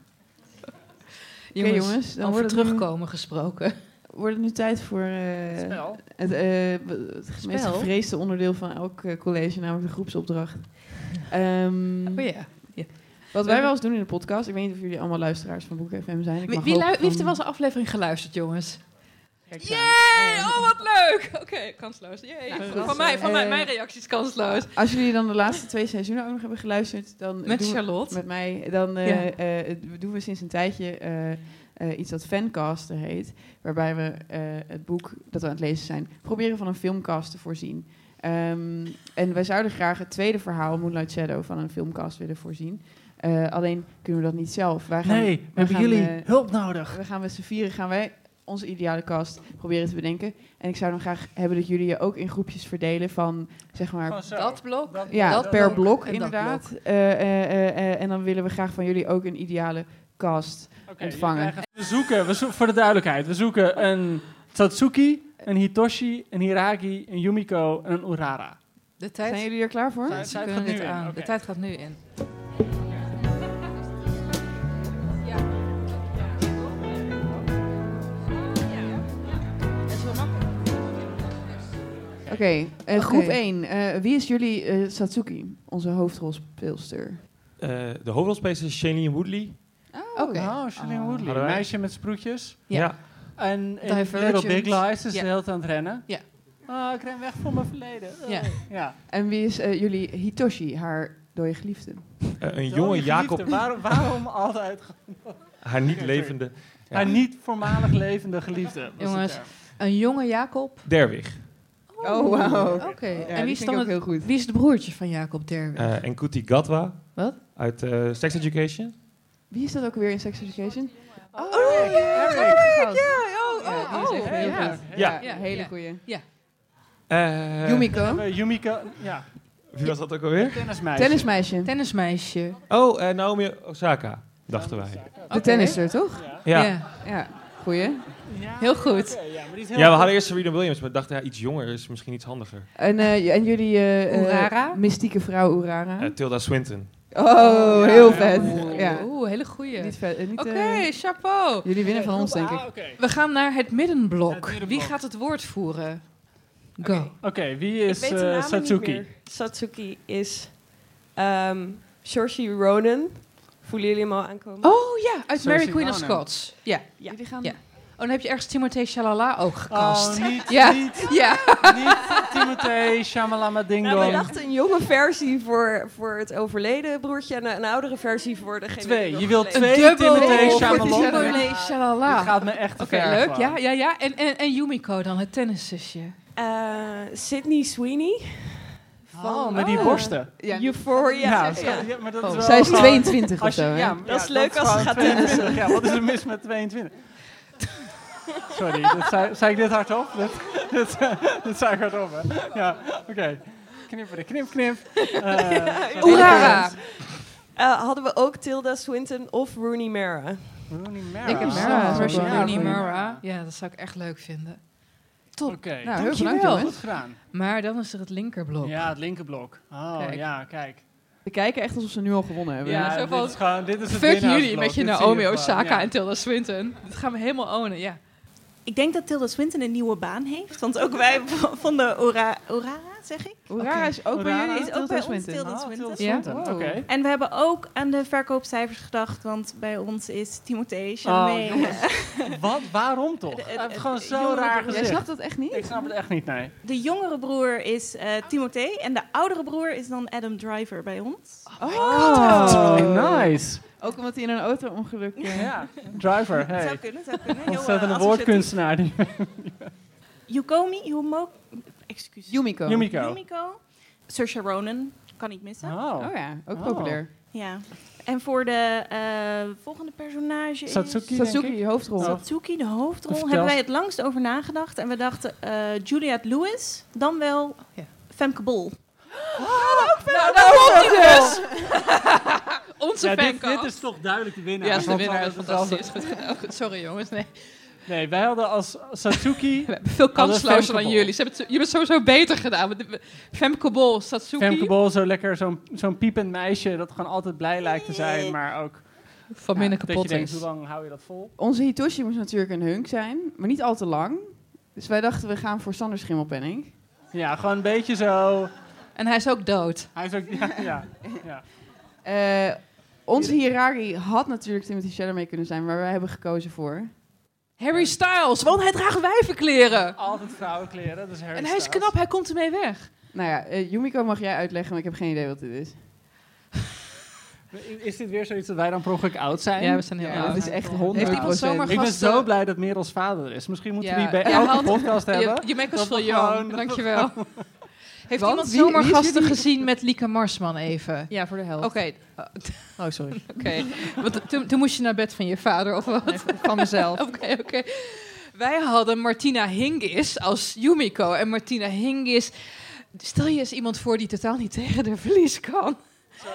Oké, jongens, dan over terugkomen gesproken. Wordt het nu tijd voor eh, Spel. het, eh, het meest Spel? gevreesde onderdeel van elk eh, college, namelijk de groepsopdracht. Ehm, Oh ja. ja. Wat wij wel eens doen in de podcast, ik weet niet of jullie allemaal luisteraars van Boek FM zijn. Ik Wie, wie, heeft er wel eens een aflevering geluisterd, jongens? Yay! Oh, wat leuk! Oké, kansloos. Yay. Nou, van mij, van mij, mijn reactie is kansloos. Als jullie dan de laatste twee seizoenen ook nog hebben geluisterd, dan Met we- Charlotte. met mij, dan eh, Ja. eh, doen we sinds een tijdje eh, iets dat fancaster heet, waarbij we eh, het boek dat we aan het lezen zijn proberen van een filmcast te voorzien. Ehm, en wij zouden graag het tweede verhaal, Moonlight Shadow, van een filmcast willen voorzien. Eh, alleen kunnen we dat niet zelf. Wij gaan, Nee, we hebben gaan, jullie hulp nodig. we gaan met z'n vieren gaan wij onze ideale cast proberen te bedenken. En ik zou dan graag hebben dat jullie je ook in groepjes verdelen van, zeg maar, zo. Dat blok. ja, dat per blok blok, en dat inderdaad. Eh, eh, eh, eh, en dan willen we graag van jullie ook een ideale cast Oké, ontvangen. We zoeken, we zoeken, voor de duidelijkheid, we zoeken een Satsuki, een Hitoshi, een Hiragi, een Yumiko en een Urara. De tijd, Zijn jullie er klaar voor? Tijd- ze tijd gaat dit nu in, aan. oké. De tijd gaat nu in. Oké, eh, Oké. groep 1. Eh, wie is jullie eh, Satsuki, onze hoofdrolspeelster? Eh, de hoofdrolspeler is Shailene Woodley. Oké. Oh, Shailene Ah. Woodley. Hadden wij- Meisje met sproetjes. Ja. En in Divergent. Little Big Lies is Ja. ze heel aan het rennen. Ja. Ah, ik ren weg voor mijn verleden. Oh. Ja. ja. En wie is eh, jullie Hitoshi, haar dode geliefde? Eh, een Dode jonge geliefde, Jacob, Waarom, waarom altijd haar niet Oké, levende Ja. haar niet voormalig levende geliefde? was de Jongens, term. Een jonge Jacob. Derwig. Oh, wauw. Oké. Ja, en wie is, dan het, heel goed. wie is het broertje van Jacob Derwig? Eh, en Kuti Gatwa. Wat? Uit eh, Sex Education. Wie is dat ook weer in Sex Education? Oh, Eric, ja, Eric. Eric, ja, oh, Ja, oh, die is echt oh, heel ja. goed. Ja. Ja, hele Ja. goeie. Eh, Yumiko, Eh, Yumiko, ja, Wie was dat ook alweer? tennismeisje. tennismeisje. Tennismeisje. Oh, eh, Naomi Osaka, dachten wij. De Oké. tennister, toch? Ja. Ja. Ja, goeie. Ja, Heel goed. ja, maar die is heel Ja, we hadden eerst Serena Williams, maar dachten ja, iets jonger is misschien iets handiger. En, eh, en jullie eh, eh, Urara? mystieke vrouw Urara. Eh, Tilda Swinton. Oh, ja, heel ja. vet. Oeh, Ja. oeh, hele goeie. Niet vet. eh, niet, Oké, eh, chapeau. jullie winnen van ons, denk ik. Ah, oké. We gaan naar het middenblok. Het middenblok. Wie gaat het woord voeren? Go. Oké, wie Ik is weet de eh, namen Satsuki? niet meer. Satsuki is ehm Saoirse Ronan. Voelen jullie hem al aankomen? Oh ja, uit Saoirse Mary Queen of Ronan. Scots. Ja. Ja. Jullie gaan... Ja. Oh, dan heb je ergens Timothée Chalalat ook. Oh, niet, Ja. niet, Ja. niet Timothée Shamalama Ding Nou, we dachten een jonge versie voor, voor het overleden broertje en een oudere versie voor degene Twee. Je wilt twee Timothée Chalamet. Timothée Dit Chalalat. gaat me echt te Oké, ver leuk. Ja, ja, ja. En, en, en Yumiko dan, het tenniszusje. Eh, Sydney Sweeney. Oh, met die Oh. borsten. Ja. Euphoria. Ja, Ja, zo- ja, maar dat is Oh. wel Zij is gewoon- 22 of zo, ja, Dat is leuk als ze gaat 22. Ja, wat is er mis met 22? Sorry, dat zei, zei ik dit hardop? Dat, dat, dat zei ik hardop, hè? Ja, oké. Knipperen, knip, knip. Uh. Uh, hadden we ook Tilda Swinton of Rooney Mara? Rooney Mara. Ik heb Rooney. Mara. Ja, dat zou ik echt leuk vinden. Top. Oké, nou, dankjewel. heel Goed gedaan. Maar dan is er het linkerblok. Ja, het linkerblok. Oh, Kijk. ja, kijk. We kijken echt alsof ze nu al gewonnen hebben. Ja, zo dit is gewoon, dit is het Fuck jullie met je Naomi Osaka ja. en Tilda Swinton. Dat gaan we helemaal ownen, ja. Ik denk dat Tilda Swinton een nieuwe baan heeft. Want ook wij vonden Ora Orara, zeg ik? Oerara is ook bij jullie? is ook bij ons Swinton. Tilda Oh, Swinton. Tilda Swinton, Ja. oké. En we hebben ook aan de verkoopcijfers gedacht. Want bij ons is Timothée Oh, Chalamet... jongens. Wat? Waarom toch? Hij heeft gewoon zo jongere raar gezicht. Jij snapt dat echt niet? Ik snap het echt niet, nee. De jongere broer is eh Timothée. En de oudere broer is dan Adam Driver bij ons. Oh, nice. Ook omdat hij in een auto-ongeluk... eh, Ja, driver. Hey. Zou kunnen, zou kunnen. Ontzettende eh, woordkunstenaar. Die... Yukomi, Yumo... Excuus. Yumiko. Yumiko. Yumiko. Saoirse Ronan. Kan niet missen. Oh. Oh ja, ook Oh. populair. Ja. En voor de eh, volgende personage is... Satsuki, denk Satsuki, hoofdrol. Satsuki, de hoofdrol. Vertel. Hebben wij het langst over nagedacht. En we dachten eh Juliette Lewis, dan wel Femke Bol. Nou, daar komt hij dus! Onze Ja, dit, is toch duidelijk de winnaar. Ja, is de winnaar. is Fantastisch. Goed gedaan. Sorry jongens, nee. Nee, wij hadden als Satsuki... We hebben veel kanslozer dan jullie. Ze hebben het, je hebt het sowieso beter gedaan. Femke Bol, Satsuki. Femke Bol, zo lekker zo'n zo'n piepend meisje dat gewoon altijd blij lijkt te zijn, maar ook... Van binnen kapot je denkt, is. hoe lang hou je dat vol? Onze Hitoshi moest natuurlijk een hunk zijn, maar niet al te lang. Dus wij dachten, we gaan voor Sander Schimmelpenning. Ja, gewoon een beetje zo... En hij is ook dood. Hij is ook... Ja, ja, ja. Eh, onze Hiragi had natuurlijk Timothy Chalamet kunnen zijn, maar wij hebben gekozen voor... Harry Styles, want hij draagt wijvenkleren. Altijd vrouwenkleren, dat is Harry En hij is Styles. knap, hij komt ermee weg. Nou ja, eh, Yumiko mag jij uitleggen, maar ik heb geen idee wat dit is. Is dit weer zoiets dat wij dan per ongeluk oud zijn? Ja, we zijn heel Ja, oud. dat is echt Heeft 100 iemand zomaar Ik ben gasten- zo blij dat Merels vader er is. Misschien moeten we Ja. die bij Ja, elke podcast je- hebben. je maakt ons Dat we veel jong. gewoon- Dankjewel. Heeft Want iemand zomaar gasten gezien met Lieke Marsman even? Ja, voor de helft. Oké. Oh, sorry. Oké. Want toen, toen moest je naar bed van je vader of wat? van mezelf. Oké, oké. Wij hadden Martina Hingis als Yumiko. En Martina Hingis... Stel je eens iemand voor die totaal niet tegen de verlies kan.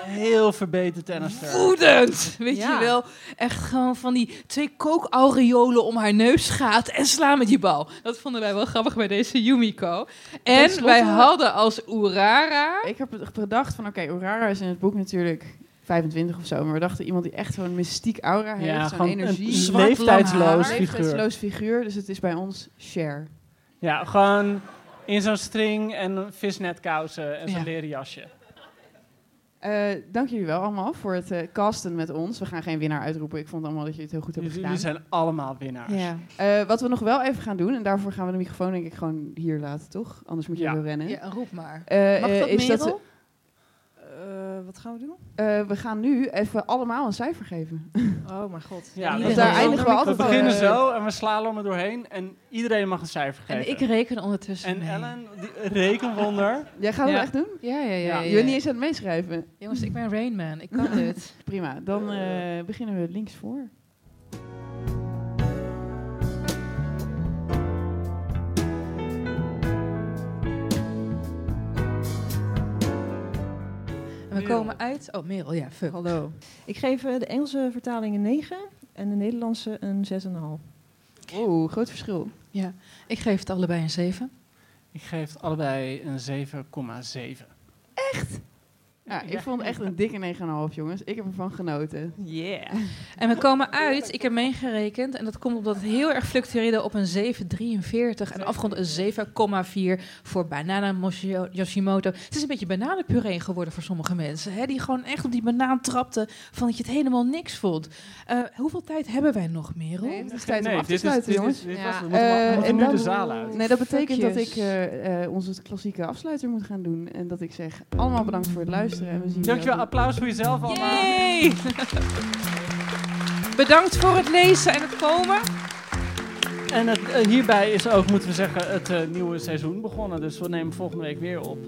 Heel verbeterd tennister. Woedend! Weet Ja. je wel? Echt gewoon van die twee kookaureolen om haar neus gaat en slaan met die bal. Dat vonden wij wel grappig bij deze Yumiko. En wij hadden als Urara... Ik heb het bedacht van, oké, Urara is in het boek natuurlijk 25 of zo, maar we dachten iemand die echt zo'n mystiek aura heeft, Ja, zo'n gewoon energie. een zwart, leeftijdsloos figuur. Leeftijdsloos figuur, dus het is bij ons Cher. Ja, gewoon in zo'n string en visnetkousen en zo'n Ja. leren jasje. Eh, dank jullie wel allemaal voor het eh, casten met ons. We gaan geen winnaar uitroepen. Ik vond allemaal dat jullie het heel goed hebben Jullie gedaan. zijn allemaal winnaars. Ja. Eh, wat we nog wel even gaan doen, en daarvoor gaan we de microfoon denk ik gewoon hier laten, toch? Anders moet je Ja. wel rennen. ja, roep maar. Eh, Mag dat, is Merel? we- wat gaan we doen? eh, we gaan nu even allemaal een cijfer geven. Oh mijn god. Ja, daar eindigen we We altijd beginnen eh, zo en we slalommen doorheen en iedereen mag een cijfer geven. En ik reken ondertussen En mee. Ellen, die rekenwonder. Jij gaat het echt doen? Ja, ja, ja. Ja. ja, Je bent niet eens aan het meeschrijven. Jongens, ik ben Rainman. Ik kan dit. Prima, dan eh, beginnen we links voor. Komen uit... Oh, Merel, ja, fuck. Hallo. Ik geef eh, de Engelse vertaling een 9 en de Nederlandse een 6,5. Oeh, groot verschil. Ja, ik geef het allebei een 7. Ik geef het allebei een 7,7. Ja, ik Ja. vond het echt een dikke 9,5 jongens. Ik heb ervan genoten. Yeah. En we komen uit, ik heb meegerekend, en dat komt omdat het heel erg fluctueerde op een 7,43 en afgerond een 7,4 voor Banana Moshi- Yoshimoto. Het is een beetje bananenpuree geworden voor sommige mensen, hè, die gewoon echt op die banaan trapten van dat je het helemaal niks vond. Eh, hoeveel tijd hebben wij nog, Merel? Nee, het is tijd om Nee, af te dit is- sluiten, dit is- jongens. dit Ja. was het. We moeten, we Eh, moeten en nu dan- de zaal uit. Nee, dat betekent dat ik eh, eh, onze klassieke afsluiter moet gaan doen. En dat ik zeg, allemaal bedankt voor het luisteren. En we zien Dankjewel, applaus voor jezelf allemaal. Yay! Bedankt voor het lezen en het komen. En het, eh, hierbij is ook, moeten we zeggen, het eh, nieuwe seizoen begonnen. Dus we nemen volgende week weer op.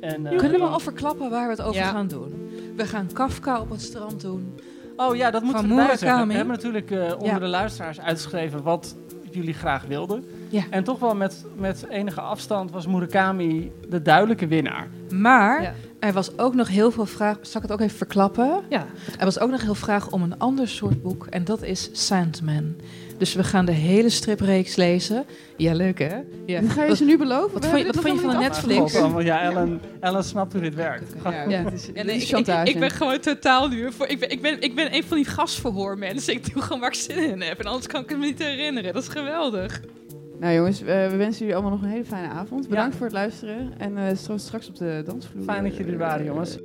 En, eh, Kunnen we al verklappen waar we het over Ja. gaan doen? We gaan Kafka op het strand doen. Oh ja, dat moeten we erbij zeggen. Murakami. We hebben natuurlijk eh, onder Ja. de luisteraars uitgeschreven wat wat jullie graag wilden. Ja. En toch wel met, met enige afstand was Murakami de duidelijke winnaar. Maar Ja. Er was ook nog heel veel vraag. Zal ik het ook even verklappen? Ja. Er was ook nog heel veel vraag om een ander soort boek. En dat is Sandman. Dus we gaan de hele stripreeks lezen. Ja, leuk hè? Ja. Ga je ze nu beloven? Wat vond je, wat vond je van helemaal Netflix? Ja, Ellen, Ellen snapt hoe dit werkt. Ja, Ja. dit is, Ja, dit nee, is ik, ik, chantage. ik ben gewoon totaal nu. Voor, ik, ben, ik, ben, ik ben een van die gastverhoormensen. Ik doe gewoon waar ik zin in heb. En anders kan ik het me niet herinneren. Dat is geweldig. Nou jongens, we wensen jullie allemaal nog een hele fijne avond. Bedankt voor het luisteren. En eh, straks op de dansvloer. Fijn dat jullie er waren, jongens.